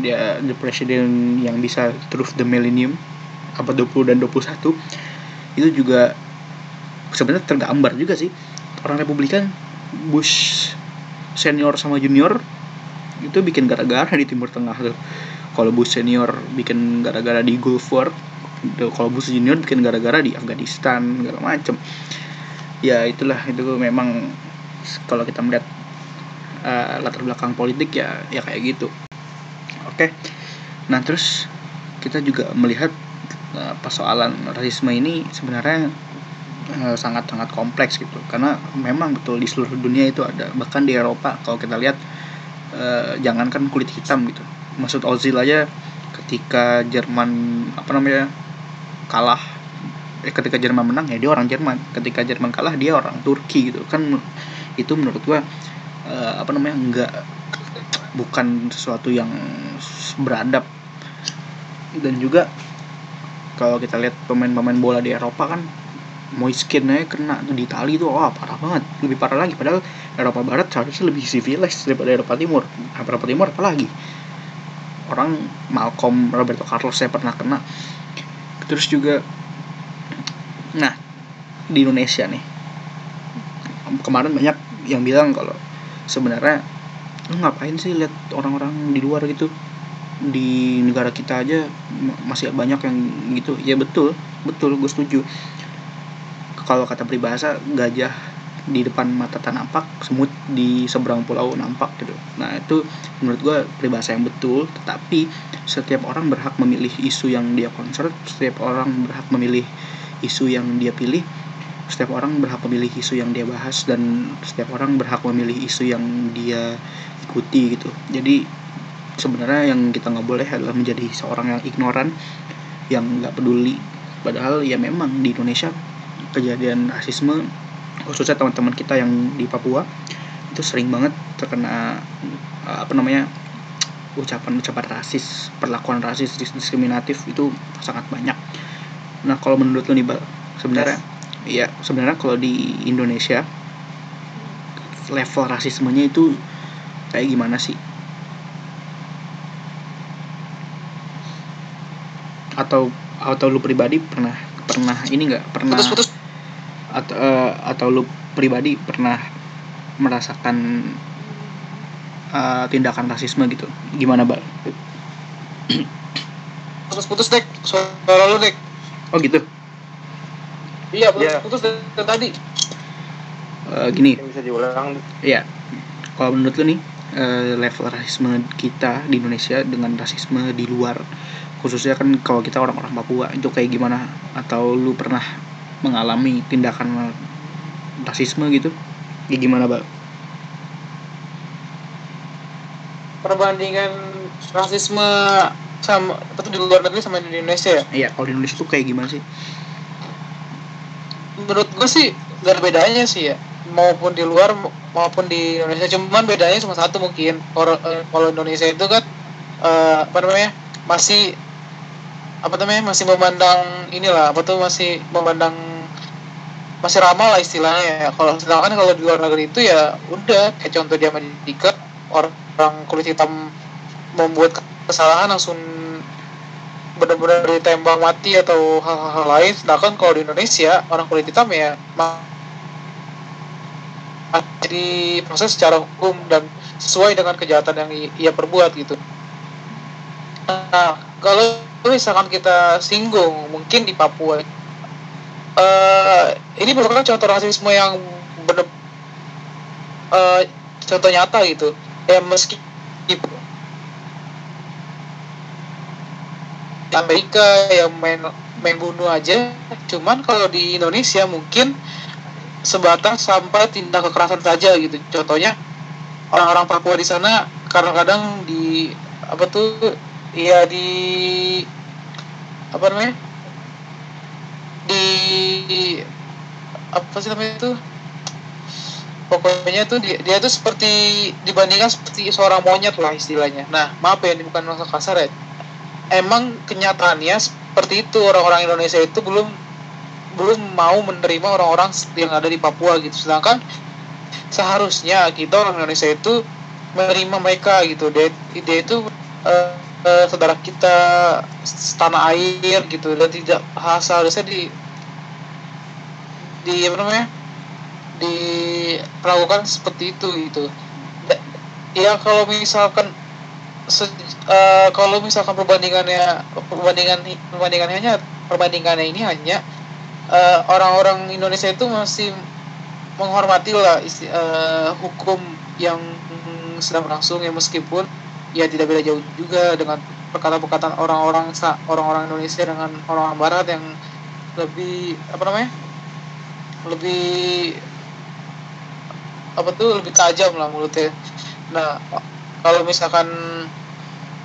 Dia the presiden yang bisa terus the millennium apa 20 dan 21 itu juga sebenarnya tergambar juga sih. Orang Republikan Bush senior sama junior itu bikin gara-gara di Timur Tengah tuh. Kalau Bush senior bikin gara-gara di Gulf War kalau Bush junior bikin gara-gara di Afghanistan segala macem. Ya itulah. Itu memang kalau kita melihat uh, latar belakang politik ya ya kayak gitu. Oke. Nah terus kita juga melihat uh, persoalan rasisme ini sebenarnya uh, sangat-sangat kompleks gitu. Karena memang betul di seluruh dunia itu ada. Bahkan di Eropa kalau kita lihat uh, jangankan kulit hitam gitu. Maksud Ozil aja ketika Jerman apa namanya kalah. Eh, ketika Jerman menang ya dia orang Jerman. Ketika Jerman kalah dia orang Turki gitu. Kan itu menurut gua eh, apa namanya enggak bukan sesuatu yang beradab. Dan juga kalau kita lihat pemain-pemain bola di Eropa kan Moiskin aja kena tuh di Itali itu wah parah banget. Lebih parah lagi padahal Eropa Barat seharusnya lebih civilized daripada Eropa Timur. Eropa Timur apalagi orang Malcolm Roberto Carlos saya pernah kena terus juga nah di Indonesia nih kemarin banyak yang bilang kalau sebenarnya lu ngapain sih lihat orang-orang di luar gitu? Di negara kita aja ma- masih banyak yang gitu. Ya betul betul gue setuju. Kalau kata peribahasa gajah di depan mata tak nampak semut di seberang pulau nampak gitu. Nah itu menurut gue peribahasa yang betul tetapi setiap orang berhak memilih isu yang dia concern setiap orang berhak memilih isu yang dia pilih setiap orang berhak memilih isu yang dia bahas dan setiap orang berhak memilih isu yang dia ikuti gitu. Jadi sebenarnya yang kita nggak boleh adalah menjadi seorang yang ignoran yang nggak peduli. Padahal ya memang di Indonesia kejadian rasisme khususnya teman-teman kita yang di Papua itu sering banget terkena uh, apa namanya ucapan-ucapan rasis perlakuan rasis dis- diskriminatif itu sangat banyak. Nah kalau menurut lu nih bal sebenarnya iya sebenarnya kalau di Indonesia level rasismenya itu kayak gimana sih? Atau atau lu pribadi pernah pernah ini nggak? Pernah putus-putus atau eh, atau lu pribadi pernah merasakan eh, tindakan rasisme gitu? Gimana bal putus-putus dek. Suara lu dek. Oh gitu? Iya putus-putus dari tadi. Eh, gini. Mungkin bisa diulang. Iya, kalau menurut lu nih eh, level rasisme kita di Indonesia dengan rasisme di luar, khususnya kan kalau kita orang-orang Papua itu kayak gimana? Atau lu pernah mengalami tindakan rasisme gitu? Ya gimana, Bang? perbandingan rasisme sama apa tuh di luar negeri sama di Indonesia ya Iya, kalau di Indonesia tuh kayak gimana sih? menurut gue sih gak ada bedanya sih ya maupun di luar maupun di Indonesia cuman bedanya cuma satu mungkin kalau eh, kalau Indonesia itu kan eh, apa namanya masih apa namanya masih memandang inilah apa tuh masih memandang masih ramah lah istilahnya ya. Kalau sedangkan kalau di luar negeri itu ya udah kayak contoh di Amerika orang kulit hitam membuat kesalahan langsung benar-benar ditembak mati atau hal-hal lain. Sedangkan kalau di Indonesia orang kulit hitam ya jadi proses secara hukum dan sesuai dengan kejahatan yang ia perbuat gitu. Nah kalau misalkan kita singgung mungkin di Papua eh ini merupakan contoh rasisme yang benar eh contoh nyata gitu. Ya meski Amerika yang main main bunuh aja cuman kalau di Indonesia mungkin sebatas sampai tindak kekerasan saja gitu. Contohnya orang-orang Papua di sana kadang-kadang di apa tuh ya di apa namanya di apa sih namanya itu? Pokoknya tuh dia, dia tuh seperti dibandingkan seperti seorang monyet lah istilahnya. Nah maaf ya ini bukan masa kasar ya. Emang kenyataannya seperti itu orang-orang Indonesia itu belum belum mau menerima orang-orang yang ada di Papua gitu. Sedangkan seharusnya kita orang Indonesia itu menerima mereka gitu. Dia, dia itu eh, eh, saudara kita tanah air gitu dan tidak ha- seharusnya di di apa namanya? Dilakukan seperti itu gitu. Da- ya kalau misalkan se- eh, kalau misalkan perbandingannya perbandingan perbandingannya hanya perbandingannya ini hanya eh, orang-orang Indonesia itu masih menghormati lah isti- eh, hukum yang sedang berlangsung ya meskipun ya tidak beda jauh juga dengan perkataan-perkataan orang-orang orang-orang Indonesia dengan orang Barat yang lebih apa namanya lebih apa tuh lebih tajam lah mulutnya. Nah kalau misalkan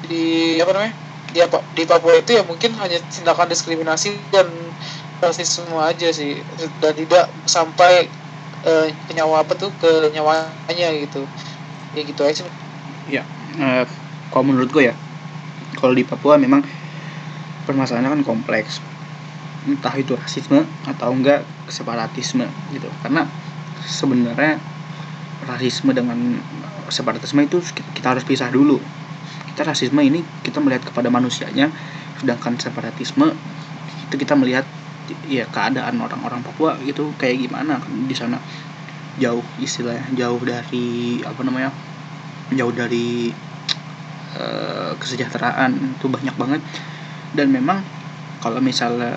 di apa namanya di apa di Papua itu ya mungkin hanya tindakan diskriminasi dan rasisme aja sih. Dan tidak sampai ke nyawa apa tuh ke nyawanya gitu. Ya gitu aja Eh, kalau menurut gue ya kalau di Papua memang permasalahannya kan kompleks. Entah itu rasisme atau enggak separatisme gitu. Karena sebenarnya rasisme dengan separatisme itu kita harus pisah dulu. Kita rasisme ini kita melihat kepada manusianya sedangkan separatisme itu kita melihat ya keadaan orang-orang Papua itu kayak gimana di sana. Jauh istilahnya jauh dari apa namanya jauh dari eh, kesejahteraan itu banyak banget. Dan memang kalau misalnya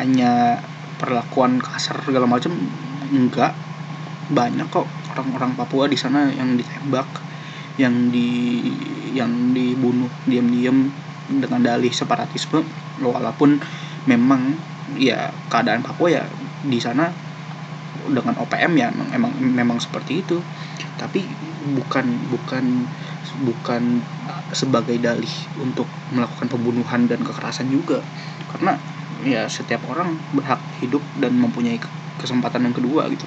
hanya perlakuan kasar segala macam enggak. Banyak kok orang-orang Papua di sana yang ditembak yang di yang dibunuh diam-diam dengan dalih separatisme. Walaupun memang ya keadaan Papua ya di sana dengan OPM ya emang emang, memang seperti itu tapi bukan bukan bukan sebagai dalih untuk melakukan pembunuhan dan kekerasan juga karena ya setiap orang berhak hidup dan mempunyai ke- kesempatan yang kedua gitu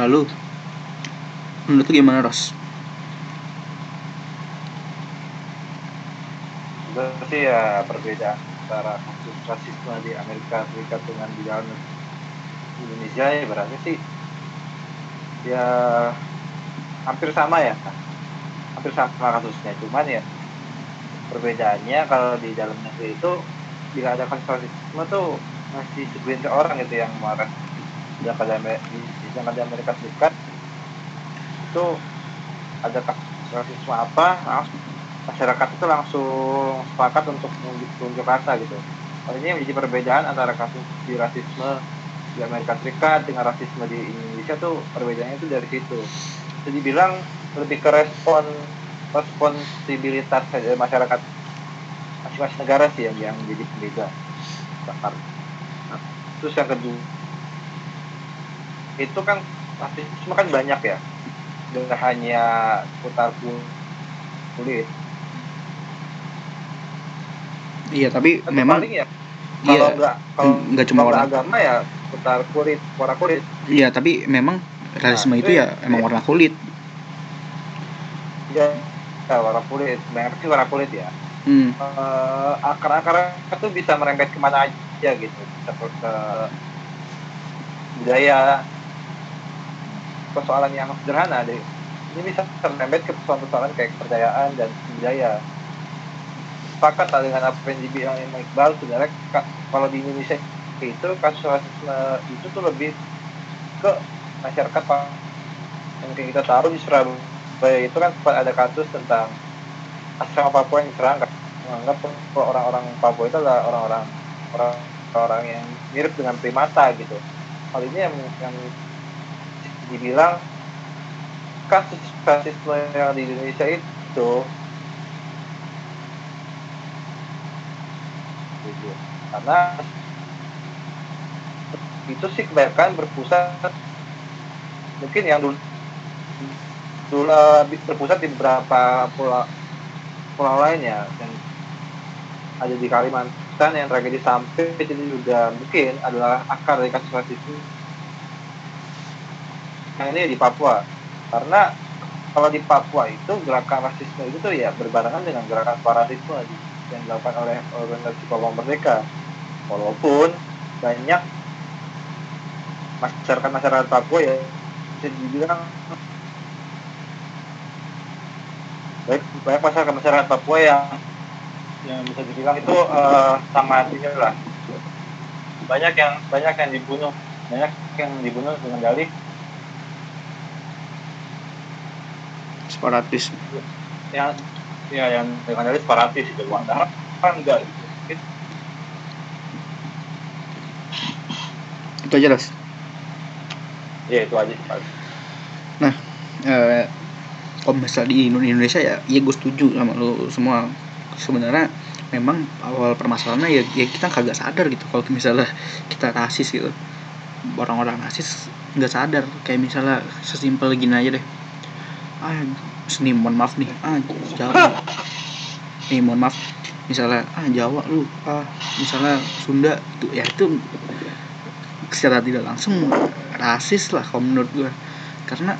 lalu menurut gimana Ros? itu sih ya perbedaan antara kasus rasisme di Amerika Serikat dengan di dalam Indonesia ya berarti sih ya hampir sama ya? Hampir sama kasusnya. Cuman ya perbedaannya kalau di dalam negeri itu bila ada kasus tuh masih segelintir orang gitu yang marah yang pada yang ada Amerika Serikat itu ada kasus rasisme apa langsung masyarakat itu langsung sepakat untuk menunjuk rasa gitu. Hal ini menjadi perbedaan antara kasus di rasisme di Amerika Serikat dengan rasisme di Indonesia tuh perbedaannya itu dari situ. Jadi bilang lebih ke respon responsibilitas masyarakat masing-masing negara sih yang yang menjadi pembeda. Nah, terus yang kedua itu kan rasisme kan banyak ya, tidak hanya putar kulit. Iya tapi memang ya kalau iya nggak kalau nggak cuma orang agama ya putar kulit, warna kulit. iya tapi memang rasisme Nah, itu ya emang warna kulit Ya, ya warna kulit, banyak sih warna kulit ya. hmm. Eh, akar-akar itu bisa merembet ke mana aja gitu, bisa ke, ke budaya, persoalan yang sederhana deh. Ini bisa merembet ke persoalan-persoalan kayak kepercayaan dan budaya. Sepakat lah dengan apa yang dibilang Imam Iqbal sebenarnya ka- kalau di Indonesia itu kasus rasisme itu tuh lebih ke masyarakat yang kita taruh di Surabaya itu kan sempat ada kasus tentang asrama Papua yang diserang kan menganggap kalau orang-orang Papua itu adalah orang-orang orang orang yang mirip dengan primata gitu hal ini yang, yang dibilang kasus rasisme yang di Indonesia itu gitu. karena itu sih kebanyakan berpusat mungkin yang dulu dulu eh, berpusat di beberapa pulau pulau lainnya. Yang ada di Kalimantan yang tragedi sampai jadi juga mungkin adalah akar dari kasus rasisme. Yang ini di Papua. Karena kalau di Papua itu gerakan rasisme itu tuh ya berbarengan dengan gerakan separatisme yang dilakukan oleh organisasi Papua Merdeka. Walaupun banyak masyarakat masyarakat Papua ya bisa dibilang baik banyak masyarakat masyarakat Papua yang yang bisa dibilang itu eh, sangat ini lah. Banyak yang banyak yang dibunuh banyak yang dibunuh dengan dalih. Separatis. Yang ya yang dengan dalih separatis itu. Padahal kan enggak. Gitu. itu aja Ras. ya itu aja sih paling. eh kalau misalnya di Indo- Indonesia ya ya gue setuju sama lu semua. Sebenarnya memang awal permasalahannya ya, ya kita kagak sadar gitu. Kalau misalnya kita rasis gitu orang-orang rasis nggak sadar. Kayak misalnya sesimpel gini aja deh. Ah seni mohon maaf nih. Ah Jawa. Nih mohon maaf. Misalnya ah Jawa lu ah misalnya Sunda itu ya itu secara tidak langsung rasis lah kalau menurut gue karena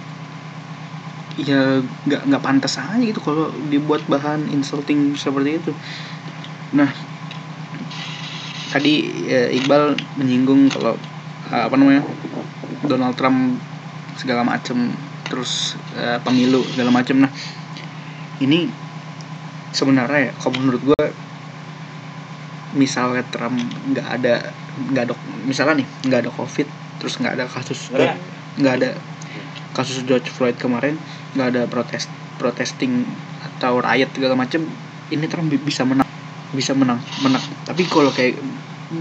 ya nggak nggak pantas aja gitu kalau dibuat bahan insulting seperti itu. Nah tadi ya, Iqbal menyinggung kalau uh, apa namanya Donald Trump segala macem terus uh, pemilu segala macem. Nah ini sebenarnya ya kalau menurut gue misalnya Trump nggak ada nggak ada misalnya nih nggak ada covid terus nggak ada kasus nggak ada kasus George Floyd kemarin nggak ada protes protesting atau riot segala macem ini Trump bi- bisa menang bisa menang menang. Tapi kalau kayak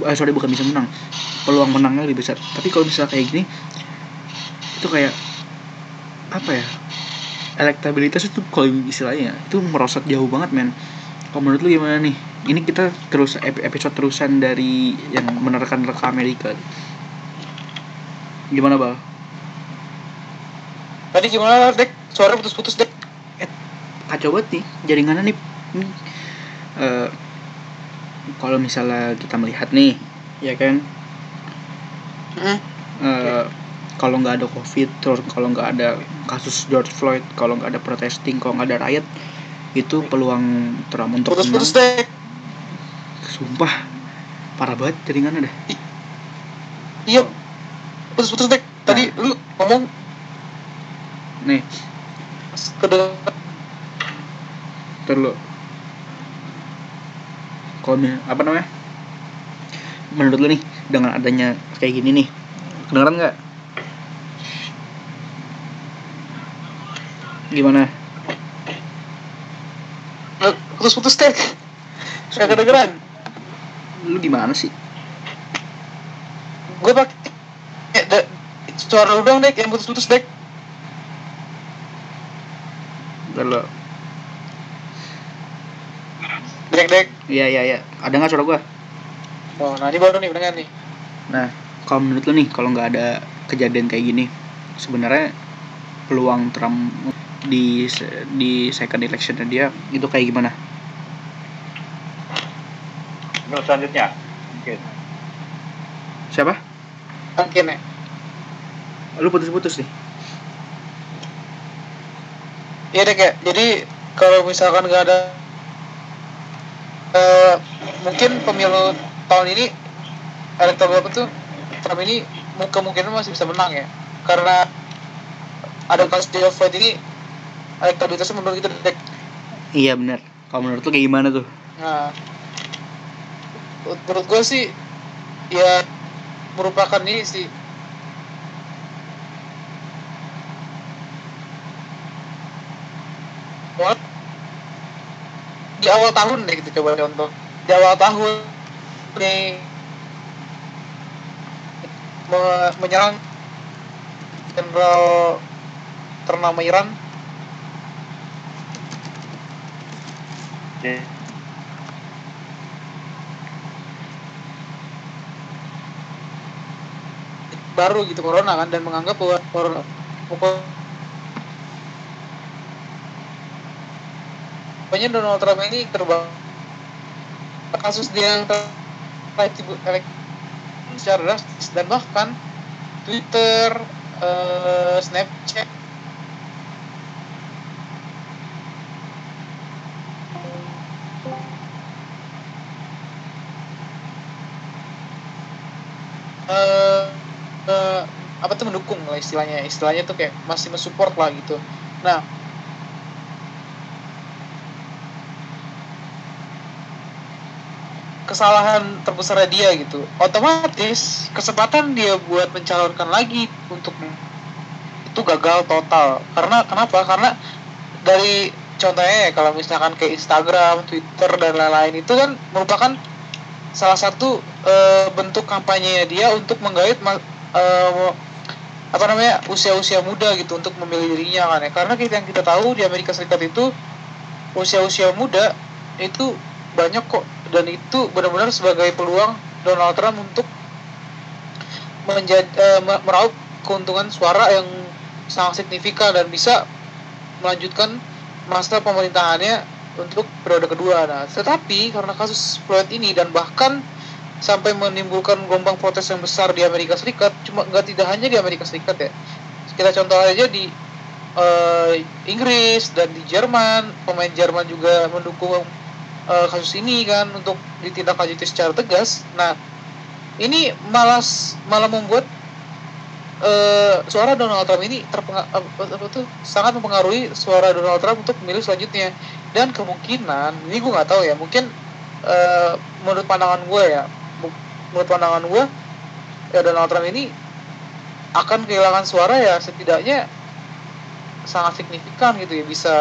eh, sorry bukan bisa menang peluang menangnya lebih besar. Tapi kalau misalnya kayak gini itu kayak apa ya elektabilitas itu kalau istilahnya itu merosot jauh banget men. Kalau menurut lu gimana nih? Ini kita terus ep- episode terusan dari yang menerka-nerka Amerika. Gimana bal Tadi gimana, Dek? Suara putus-putus, Dek. kacau banget nih jaringannya nih ini eh, kalau misalnya kita melihat nih ya kan Hmm. eh, kalau nggak ada covid terus kalau nggak ada kasus George Floyd kalau nggak ada protesting kalau nggak ada riot itu peluang Trump untuk Putus-putus, menang Dek. sumpah parah banget jaringannya dah iya putus-putus dek tadi Nah. lu ngomong nih. Kedengeran ntar lu kalau apa namanya? Menurut lu nih dengan adanya kayak gini nih kedengeran nggak? Gimana? Eh, putus-putus dek nggak kedengeran. Lu gimana sih? Gue pakai eh, suara lu dong dek yang putus-putus dek ntar lu dek dek. Iya iya iya. Ada nggak suara gua? Oh nah ini baru nih pendengar nih. Nah, kalau menurut lo nih, kalau nggak ada kejadian kayak gini, sebenarnya peluang Trump di di second election dia itu kayak gimana? Menurut selanjutnya. Mungkin. Siapa? mungkin ya. Lu putus-putus nih. Iya deh kayak jadi kalau misalkan nggak ada eh mungkin pemilu tahun ini elektoral apa tuh Trump ini mu- kemungkinan masih bisa menang ya karena ada kasus George Floyd ini elektabilitasnya menurun gitu dek Iya benar. Kalau menurut lo kayak gimana tuh? nah menurut gue sih ya merupakan ini sih di awal tahun deh gitu coba contoh. Di awal tahun nih me- menyerang jenderal ternama Iran. Jadi, baru gitu corona kan dan menganggap bahwa corona pokoknya Donald Trump ini terbang kasus dia yang ter elek secara drastis dan bahkan Twitter, eh, Snapchat. Eh eh, apa tuh mendukung lah istilahnya. Istilahnya tuh kayak masih mensupport lah gitu. Nah kesalahan terbesarnya dia gitu. Otomatis kesempatan dia buat mencalonkan lagi untuk itu gagal total. Karena kenapa? Karena dari contohnya ya kalau misalkan kayak Instagram, Twitter dan lain-lain itu kan merupakan salah satu eh, bentuk kampanye dia untuk menggait eh, apa namanya usia-usia muda gitu untuk memilih dirinya kan ya. Karena kita yang kita tahu di Amerika Serikat itu usia-usia muda itu banyak kok dan itu benar-benar sebagai peluang Donald Trump untuk menjadi me- meraup keuntungan suara yang sangat signifikan dan bisa melanjutkan masa pemerintahannya untuk periode kedua. Nah, tetapi karena kasus Floyd ini dan bahkan sampai menimbulkan gelombang protes yang besar di Amerika Serikat, cuma nggak tidak hanya di Amerika Serikat ya. Kita contoh aja di eh, Inggris dan di Jerman, pemain Jerman juga mendukung eh, kasus ini kan untuk ditindaklanjuti secara tegas. Nah, ini malah malah membuat eh, suara Donald Trump ini tuh sangat mempengaruhi suara Donald Trump untuk memilih selanjutnya dan kemungkinan ini gue nggak tahu ya mungkin eh, menurut pandangan gue ya menurut pandangan gue ya Donald Trump ini akan kehilangan suara ya setidaknya sangat signifikan gitu ya bisa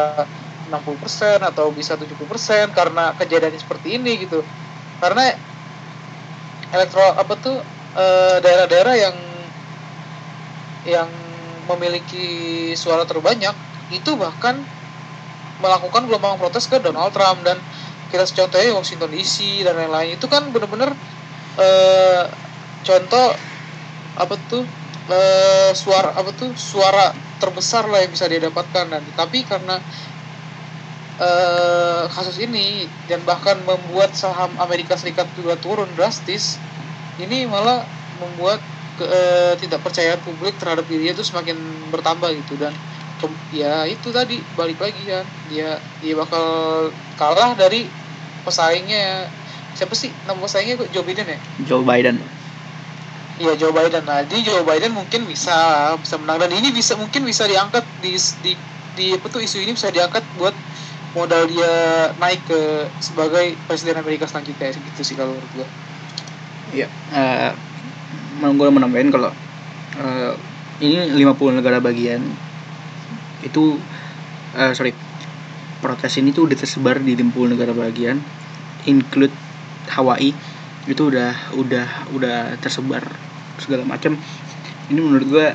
60% atau bisa 70% karena kejadian seperti ini gitu. Karena elektro apa tuh eh, daerah-daerah yang yang memiliki suara terbanyak itu bahkan melakukan gelombang protes ke Donald Trump. Dan kita contohnya Washington DC dan lain-lain itu kan benar-benar eh, contoh apa tuh eh, suara apa tuh suara terbesar lah yang bisa dia dapatkan. Dan tapi karena eh, kasus ini dan bahkan membuat saham Amerika Serikat juga turun drastis ini malah membuat ke, eh, tidak percaya publik terhadap dirinya itu semakin bertambah gitu. Dan ke- ya itu tadi balik lagi kan dia dia bakal kalah dari pesaingnya. Siapa sih nama pesaingnya kok? Joe Biden ya? Joe Biden. Iya Joe Biden. Nah, jadi Joe Biden mungkin bisa bisa menang. Dan ini bisa mungkin bisa diangkat di di di apa tuh isu ini bisa diangkat buat modal dia naik ke sebagai presiden Amerika selanjutnya gitu sih kalau menurut gua. Iya, eh gue menambahin kalau eh, ini 50 negara bagian itu eh, sorry protes ini tuh udah tersebar di 50 negara bagian include Hawaii itu udah udah udah tersebar segala macam. Ini menurut gua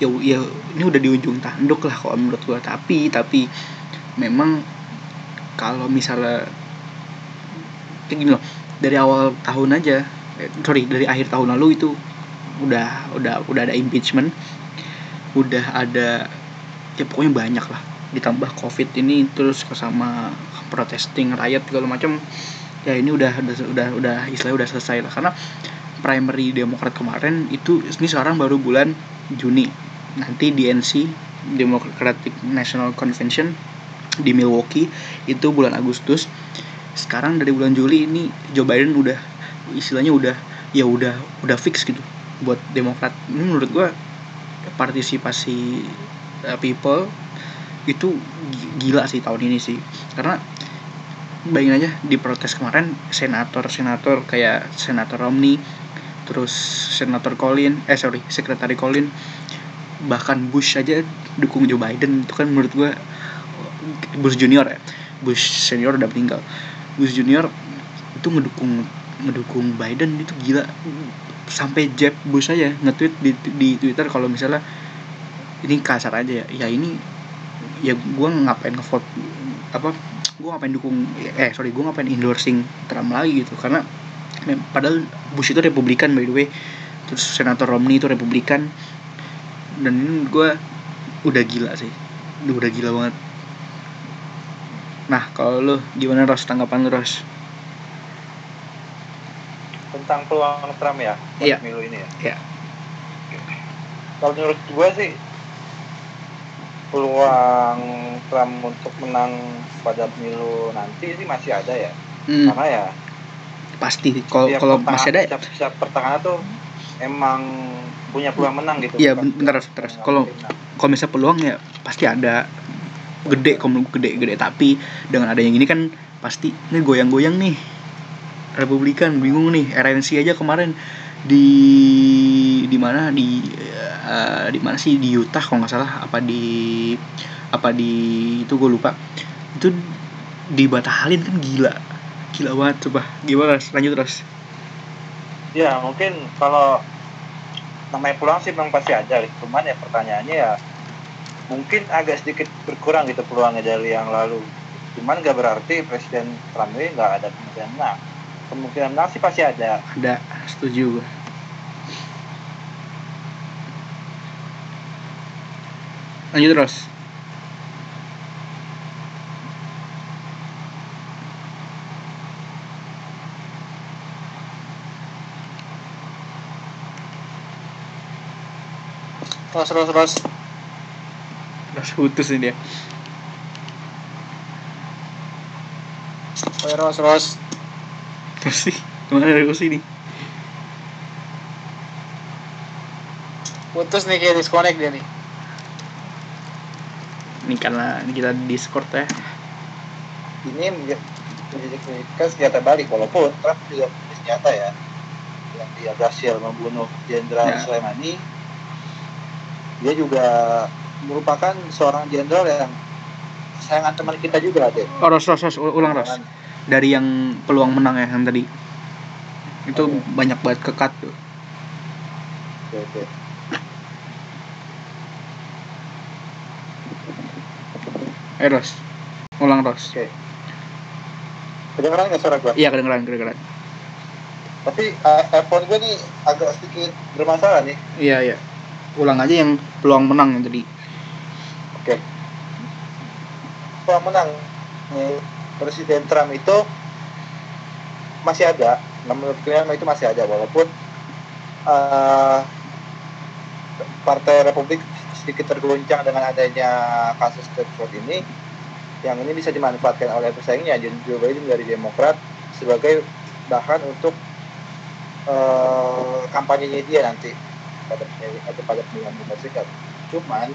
ya ya ini udah di ujung tanduk lah kalau menurut gua. Tapi tapi memang kalau misalnya kayak gini loh dari awal tahun aja eh, sorry dari akhir tahun lalu itu udah udah udah ada impeachment udah ada ya pokoknya banyak lah ditambah covid ini terus sama protesting rakyat segala macam ya ini udah udah udah udah istilahnya udah selesai lah karena primary Demokrat kemarin itu ini sekarang baru bulan Juni nanti DNC Democratic National Convention di Milwaukee itu bulan Agustus. Sekarang dari bulan Juli ini Joe Biden udah istilahnya udah ya udah udah fix gitu buat Demokrat. Ini menurut gua partisipasi uh, people itu gi- gila sih tahun ini sih. Karena bayangin aja di protes kemarin senator senator kayak senator Romney terus senator Colin eh sorry sekretari Colin bahkan Bush aja dukung Joe Biden. Itu kan menurut gua Bush junior ya. Bush senior udah meninggal. Bush junior itu ngedukung ngedukung Biden itu gila. Sampai Jeb Bush aja nge-tweet di, di Twitter kalau misalnya ini kasar aja ya. Ya ini ya gue ngapain ngevote apa gue ngapain dukung eh sorry gue ngapain endorsing Trump lagi gitu. Karena padahal Bush itu Republikan by the way. Terus senator Romney itu Republikan. Dan ini gue udah gila sih. Udah gila banget nah kalau lu gimana Ros tanggapan lu Ros tentang peluang Trump ya buat Iya. pemilu ini ya. Iya. Kalau menurut gue sih peluang Trump untuk menang pada pemilu nanti sih masih ada ya. hmm, Karena ya pasti kalau kalau masih ada tiap, tiap pertengahan tuh emang punya peluang menang gitu. Iya, bentar, bukan Kalau- kalau misalnya peluang ya pasti ada gede kalau gede gede. Tapi dengan adanya gini kan pasti ini goyang-goyang nih. Republikan bingung nih. RNC aja kemarin di di mana? Di eh, di mana sih? Di Utah kalau nggak salah. Apa di apa di itu gue lupa. Itu dibatalin kan gila. Gila banget coba. Gimana lanjut terus Ya mungkin kalau namanya peluang sih memang pasti ada. Cuman ya pertanyaannya ya mungkin agak sedikit berkurang gitu peluangnya dari yang lalu. Cuman nggak berarti Presiden Trump ini nggak ada kemungkinan menang. Kemungkinan menang sih pasti ada. ada setuju gue lanjut terus Ros ros ros. Terus putus nih dia Oh, ros ros. terus sih ke mana dari sini Putus nih kayak disconnect dia nih. ini karena ini kita di discord ya Ini menjadi kritikan senjata balik walaupun Trump juga punya senjata ya yang dia berhasil membunuh Jenderal Ya. Soleimani. Dia juga merupakan seorang jenderal yang sayangan teman kita juga deh. oh ros ros ros ul- ulang ros dari yang peluang menang ya yang tadi itu Oke. banyak banget kekat tuh Oke, oke. eh ros ulang ros Oke. Kedengeran nggak suara gua? iya kedengeran kedengeran Tapi uh, iPhone gua nih agak sedikit bermasalah nih. iya iya ulang aja yang peluang menang yang tadi Oke. Peluang menang nih, Presiden Trump itu masih ada. Nah, menurut kalian itu masih ada walaupun uh, Partai Republik sedikit tergoncang dengan adanya kasus Stratford ini yang ini bisa dimanfaatkan oleh pesaingnya Joe Biden dari Demokrat sebagai bahan untuk eh, kampanyenya dia nanti pada pada pemilihan Amerika Serikat. Cuman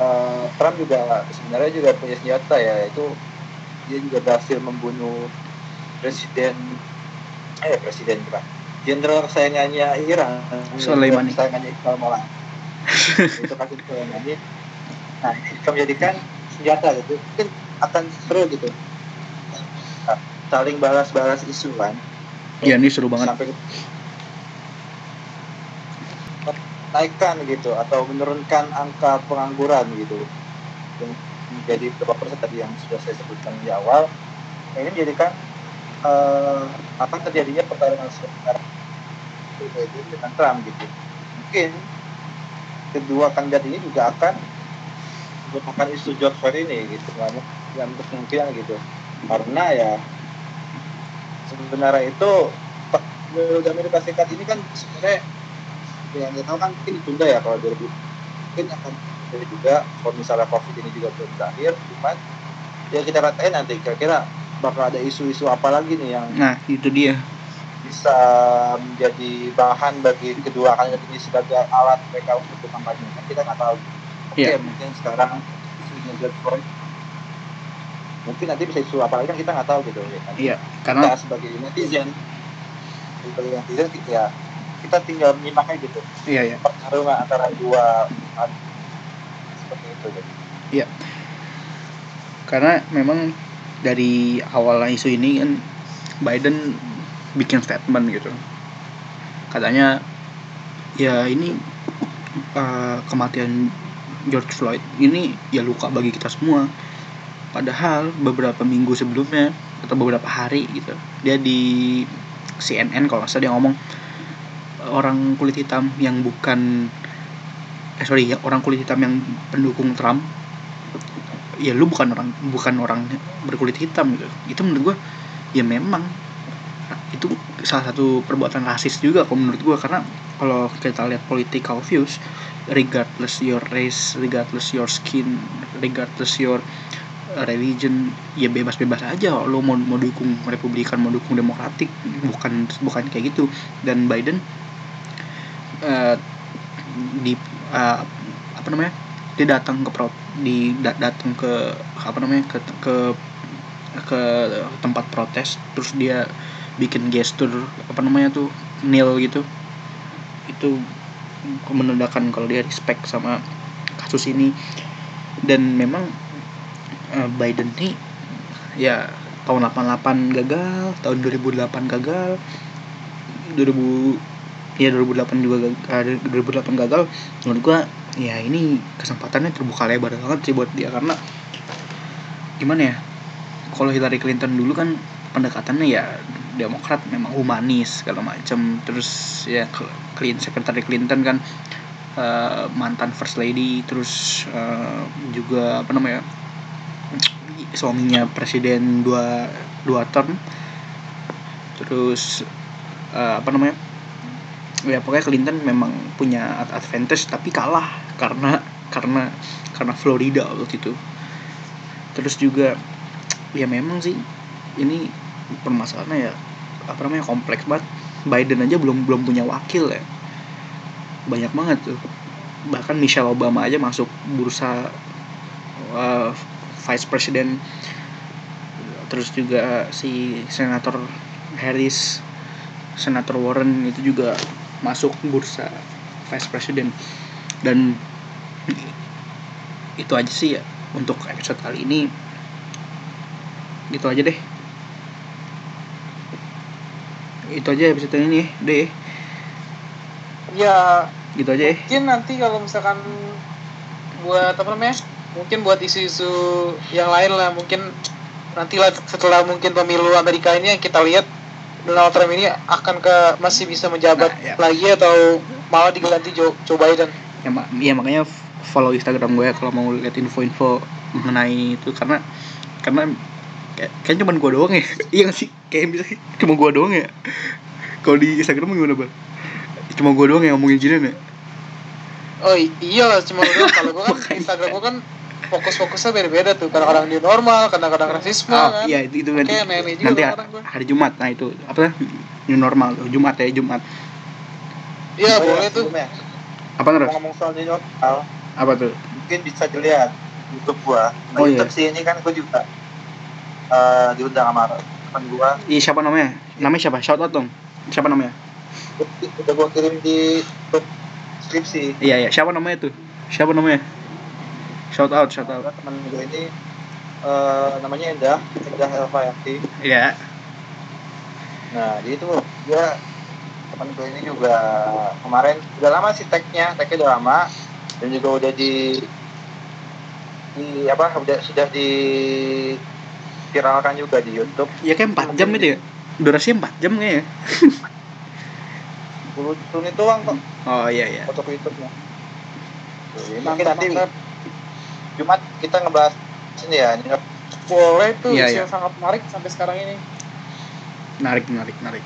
eh, Trump juga sebenarnya juga punya senjata ya itu dia juga berhasil membunuh presiden eh presiden bukan jenderal kesayangannya Iran. Soleimani. kesayangannya Iqbal Mola itu kasus Soleimani. Nah bisa menjadikan senjata gitu. Mungkin akan seru gitu. Saling balas-balas isu kan. Iya ini seru banget. sampai naikkan gitu atau menurunkan angka pengangguran gitu. Yang menjadi berapa persen tadi yang sudah saya sebutkan di awal ini menjadikan eh, akan terjadinya pertarungan Biden dengan Trump gitu. Mungkin kedua kandidat ini juga akan menggunakan isu George Floyd ini gitu yang kemungkinan gitu. Karena ya sebenarnya itu Amerika Serikat ini kan sebenarnya yang kita tahu kan mungkin ditunda ya kalau 2000 mungkin akan jadi juga kalau misalnya covid ini juga belum berakhir cuman ya kita ratain nanti kira-kira bakal ada isu-isu apa lagi nih yang Nah itu dia. bisa menjadi bahan bagi kedua kandidat ini sebagai alat mereka untuk berkampanye kan kita nggak tahu oke Iya. mungkin sekarang isunya George Floyd mungkin nanti bisa isu apa lagi kan kita nggak tahu gitu ya kan Iya karena kita sebagai netizen sebagai netizen ya kita tinggal menyimak aja gitu. Iya ya pertarungan antara dua seperti itu gitu. karena memang dari awal isu ini kan Biden bikin statement gitu. Katanya ya ini uh, kematian George Floyd ini ya luka bagi kita semua. Padahal beberapa minggu sebelumnya atau beberapa hari gitu dia di CNN kalau nggak salah dia ngomong orang kulit hitam yang bukan eh sorry ya orang kulit hitam yang pendukung Trump ya lu bukan orang bukan orang berkulit hitam gitu. Itu menurut gua ya memang itu salah satu perbuatan rasis juga kalau menurut gua. Karena kalau kita lihat political views regardless your race regardless your skin regardless your uh, religion ya bebas-bebas aja. Lo mau mau dukung republikan mau dukung demokratik bukan bukan kayak gitu. Dan Biden uh, di uh, apa namanya dia datang ke pro di da- datang ke apa namanya ke ke ke tempat protes terus dia bikin gestur apa namanya tuh nil gitu. Itu menandakan kalau dia respect sama kasus ini. Dan memang eh, Biden nih ya tahun 88 gagal tahun 2008 gagal 2000 ya 2008 juga gagal, 2008 gagal. Menurut gua ya ini kesempatannya terbuka lebar banget sih buat dia karena gimana ya kalau Hillary Clinton dulu kan pendekatannya ya Demokrat memang humanis segala macam terus ya Clinton Secretary Clinton kan eh, mantan First Lady terus eh, juga apa namanya suaminya presiden dua dua term. Terus eh, apa namanya ya pokoknya Clinton memang punya ad- advantage tapi kalah karena karena karena Florida waktu itu. Terus juga ya memang sih ini permasalahannya ya apa namanya kompleks banget. Biden aja belum belum punya wakil ya. Banyak banget tuh. Bahkan Michelle Obama aja masuk bursa uh, vice president. Terus juga si senator Harris senator Warren itu juga masuk bursa vice president. Dan itu aja sih ya untuk episode kali ini. Gitu aja deh. Itu aja episode ini deh. Ya gitu aja ya mungkin nanti kalau misalkan buat apa namanya mungkin buat isu-isu yang lain lah mungkin nanti lah setelah mungkin pemilu Amerika ini yang kita lihat Donald Trump ini akan ke masih bisa menjabat Nah, ya. lagi atau malah diganti Joe, Joe Biden? Ya, mak- ya makanya follow Instagram gue ya kalau mau lihat info-info mengenai itu. Karena karena kayak, kayak cuman gue doang ya. Iya sih? Kayak bisa cuma gue doang ya. Kalau di Instagram gimana bang? Cuma gue doang yang ngomongin ginian ya? Oh iya cuma gua- kalau gue kan. Instagram gue kan fokus-fokusnya beda-beda tuh. Kadang-kadang di normal kadang-kadang rasisme oh kan. iya itu itu nanti meme juga nanti hari Jumat. Nah itu apa? New normal Jumat ya Jumat. Iya Oh, boleh ya, tuh. sebelumnya, apa terus? Ngomong soal new normal. Apa tuh? Mungkin bisa dilihat YouTube gua. Nah, Oh, YouTube sih ini kan gua juga eh, diundang sama teman gua. Iya siapa namanya? Namanya siapa? Shout out dong. Siapa namanya? Udah gua kirim di grup skripsi. Iya iya. Siapa namanya tuh? Siapa namanya shout out shout out. Teman gue ini eh, namanya Endah Endah Elvayati iya. Nah dia itu dia teman gue ini juga kemarin udah lama sih tagnya tagnya udah lama. Dan juga udah di di apa udah sudah di viralkan juga di YouTube. Ya kayak 4 jam itu ya? Durasinya 4 jam kayaknya. 10 menit doang kok. Oh iya iya. Foto YouTube-nya. Jadi, mungkin nanti. Jumat kita ngebahas ini ya ini boleh tuh Iya, iya. sangat menarik sampai sekarang ini menarik menarik menarik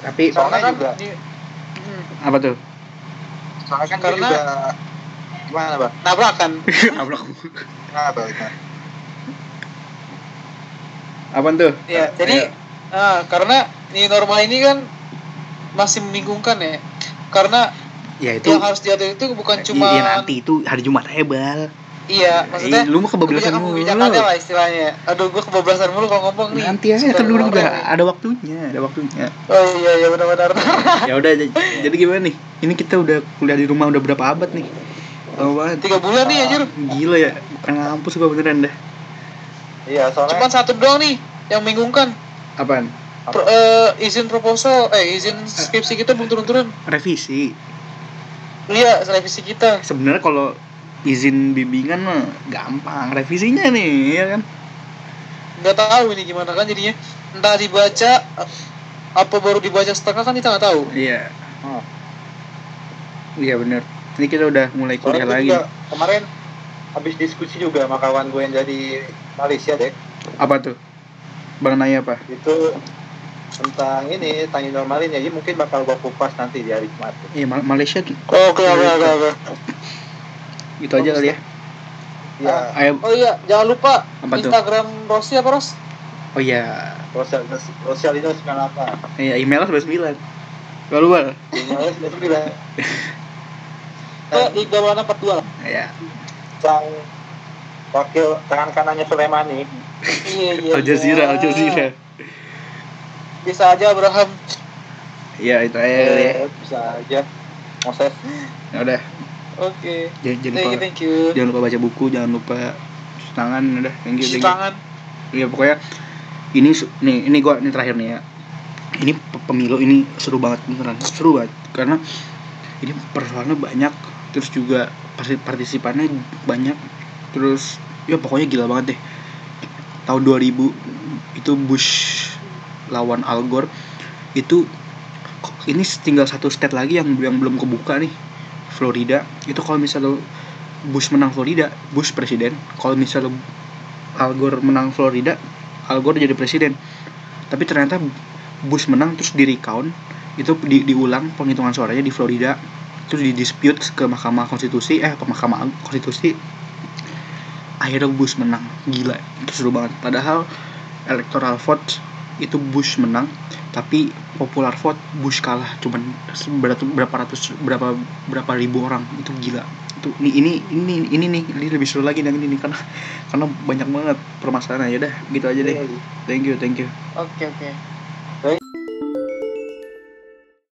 tapi Soalnya kan juga- di- Hmm, apa tuh soalnya kan Karena- juga gimana bang? nabrakan. Kenapa? Gimana? apa tuh ya jadi nah, karena ini normal ini kan masih membingungkan ya karena ya itu yang harus diatur itu bukan cuma iya nanti itu hari Jumat hebal iya maksudnya Ih, lu mah kebablasan kebijakan mulu. kebijakannya lah istilahnya? Aduh gua kebablasan mulu kalau ngomong nih. Nanti aja kan dulu juga ada waktunya ada waktunya. Oh iya iya benar-benar. Ya udah jadi gimana nih? Ini kita udah kuliah di rumah udah berapa abad nih? Lama banget. Tiga bulan nih anjir. Gila ya bukan ngampus gua beneran dah. Iya, soalnya cuma satu doang nih yang membingungkan. Apaan? Pro- eh, izin proposal eh izin skripsi kita belum turun-turun. Revisi. Iya revisi kita. Sebenarnya kalau izin bimbingan mah gampang revisinya nih ya kan? Nggak tahu ini gimana kan jadinya. Entah dibaca apa baru dibaca setengah kan kita nggak tahu. Iya. Hmm. iya bener. Ini kita udah mulai kuliah lagi. juga kemarin habis diskusi juga sama kawan gue yang dari Malaysia deh. Apa tuh? Bang nanya apa? Itu tentang ini tanya normalin. Ya jadi mungkin bakal gue kupas nanti di hari Jumat iya Ma- Malaysia tuh oke oke oke gitu aja kali ya. Ya. ayo. Oh iya jangan lupa Apa tuh? Instagram Rossi apa Ros? Oh iya. Sosial sosial itu sembilan apa iya emailnya sebelas sembilan. Lalu bal emailnya sembilan oh Iqbal Maulana 42 lah iya. Sang wakil tangan kanannya Sulaimani iya iya Al Jazeera iya. Al Jazeera. Bisa aja Abraham. Iya itu aja ya. Eh, bisa aja. Moses. Ya udah oke. Jangan, jangan thank you lupa thank you. jangan lupa baca buku jangan lupa cuci tangan udah thank you cuci thank you. tangan. Iya pokoknya ini nih ini gua ini terakhir nih ya. Ini pe- pemilu ini seru banget beneran seru banget. Karena ini persoalannya banyak terus juga parti- partisipannya banyak terus ya pokoknya gila banget deh. Tahun 2000 itu Bush lawan Al Gore itu ini tinggal satu state lagi yang yang belum kebuka nih Florida itu kalau misalnya Bush menang Florida Bush presiden. Kalau misalnya Al Gore menang Florida, Al Gore jadi presiden. Tapi ternyata Bush menang terus di recount itu di, diulang penghitungan suaranya di Florida. Terus di dispute ke Mahkamah Konstitusi eh ke Mahkamah Konstitusi. Akhirnya Bush menang. Gila itu seru banget. Padahal electoral vote itu Bush menang tapi popular vote Bush kalah. Cuman berapa, ratus berapa berapa ribu orang. Itu gila. Itu ini ini ini ini nih. Ini lebih seru lagi yang ini karena karena banyak banget permasalahan ya udah gitu aja deh. Thank you thank you. Oke oke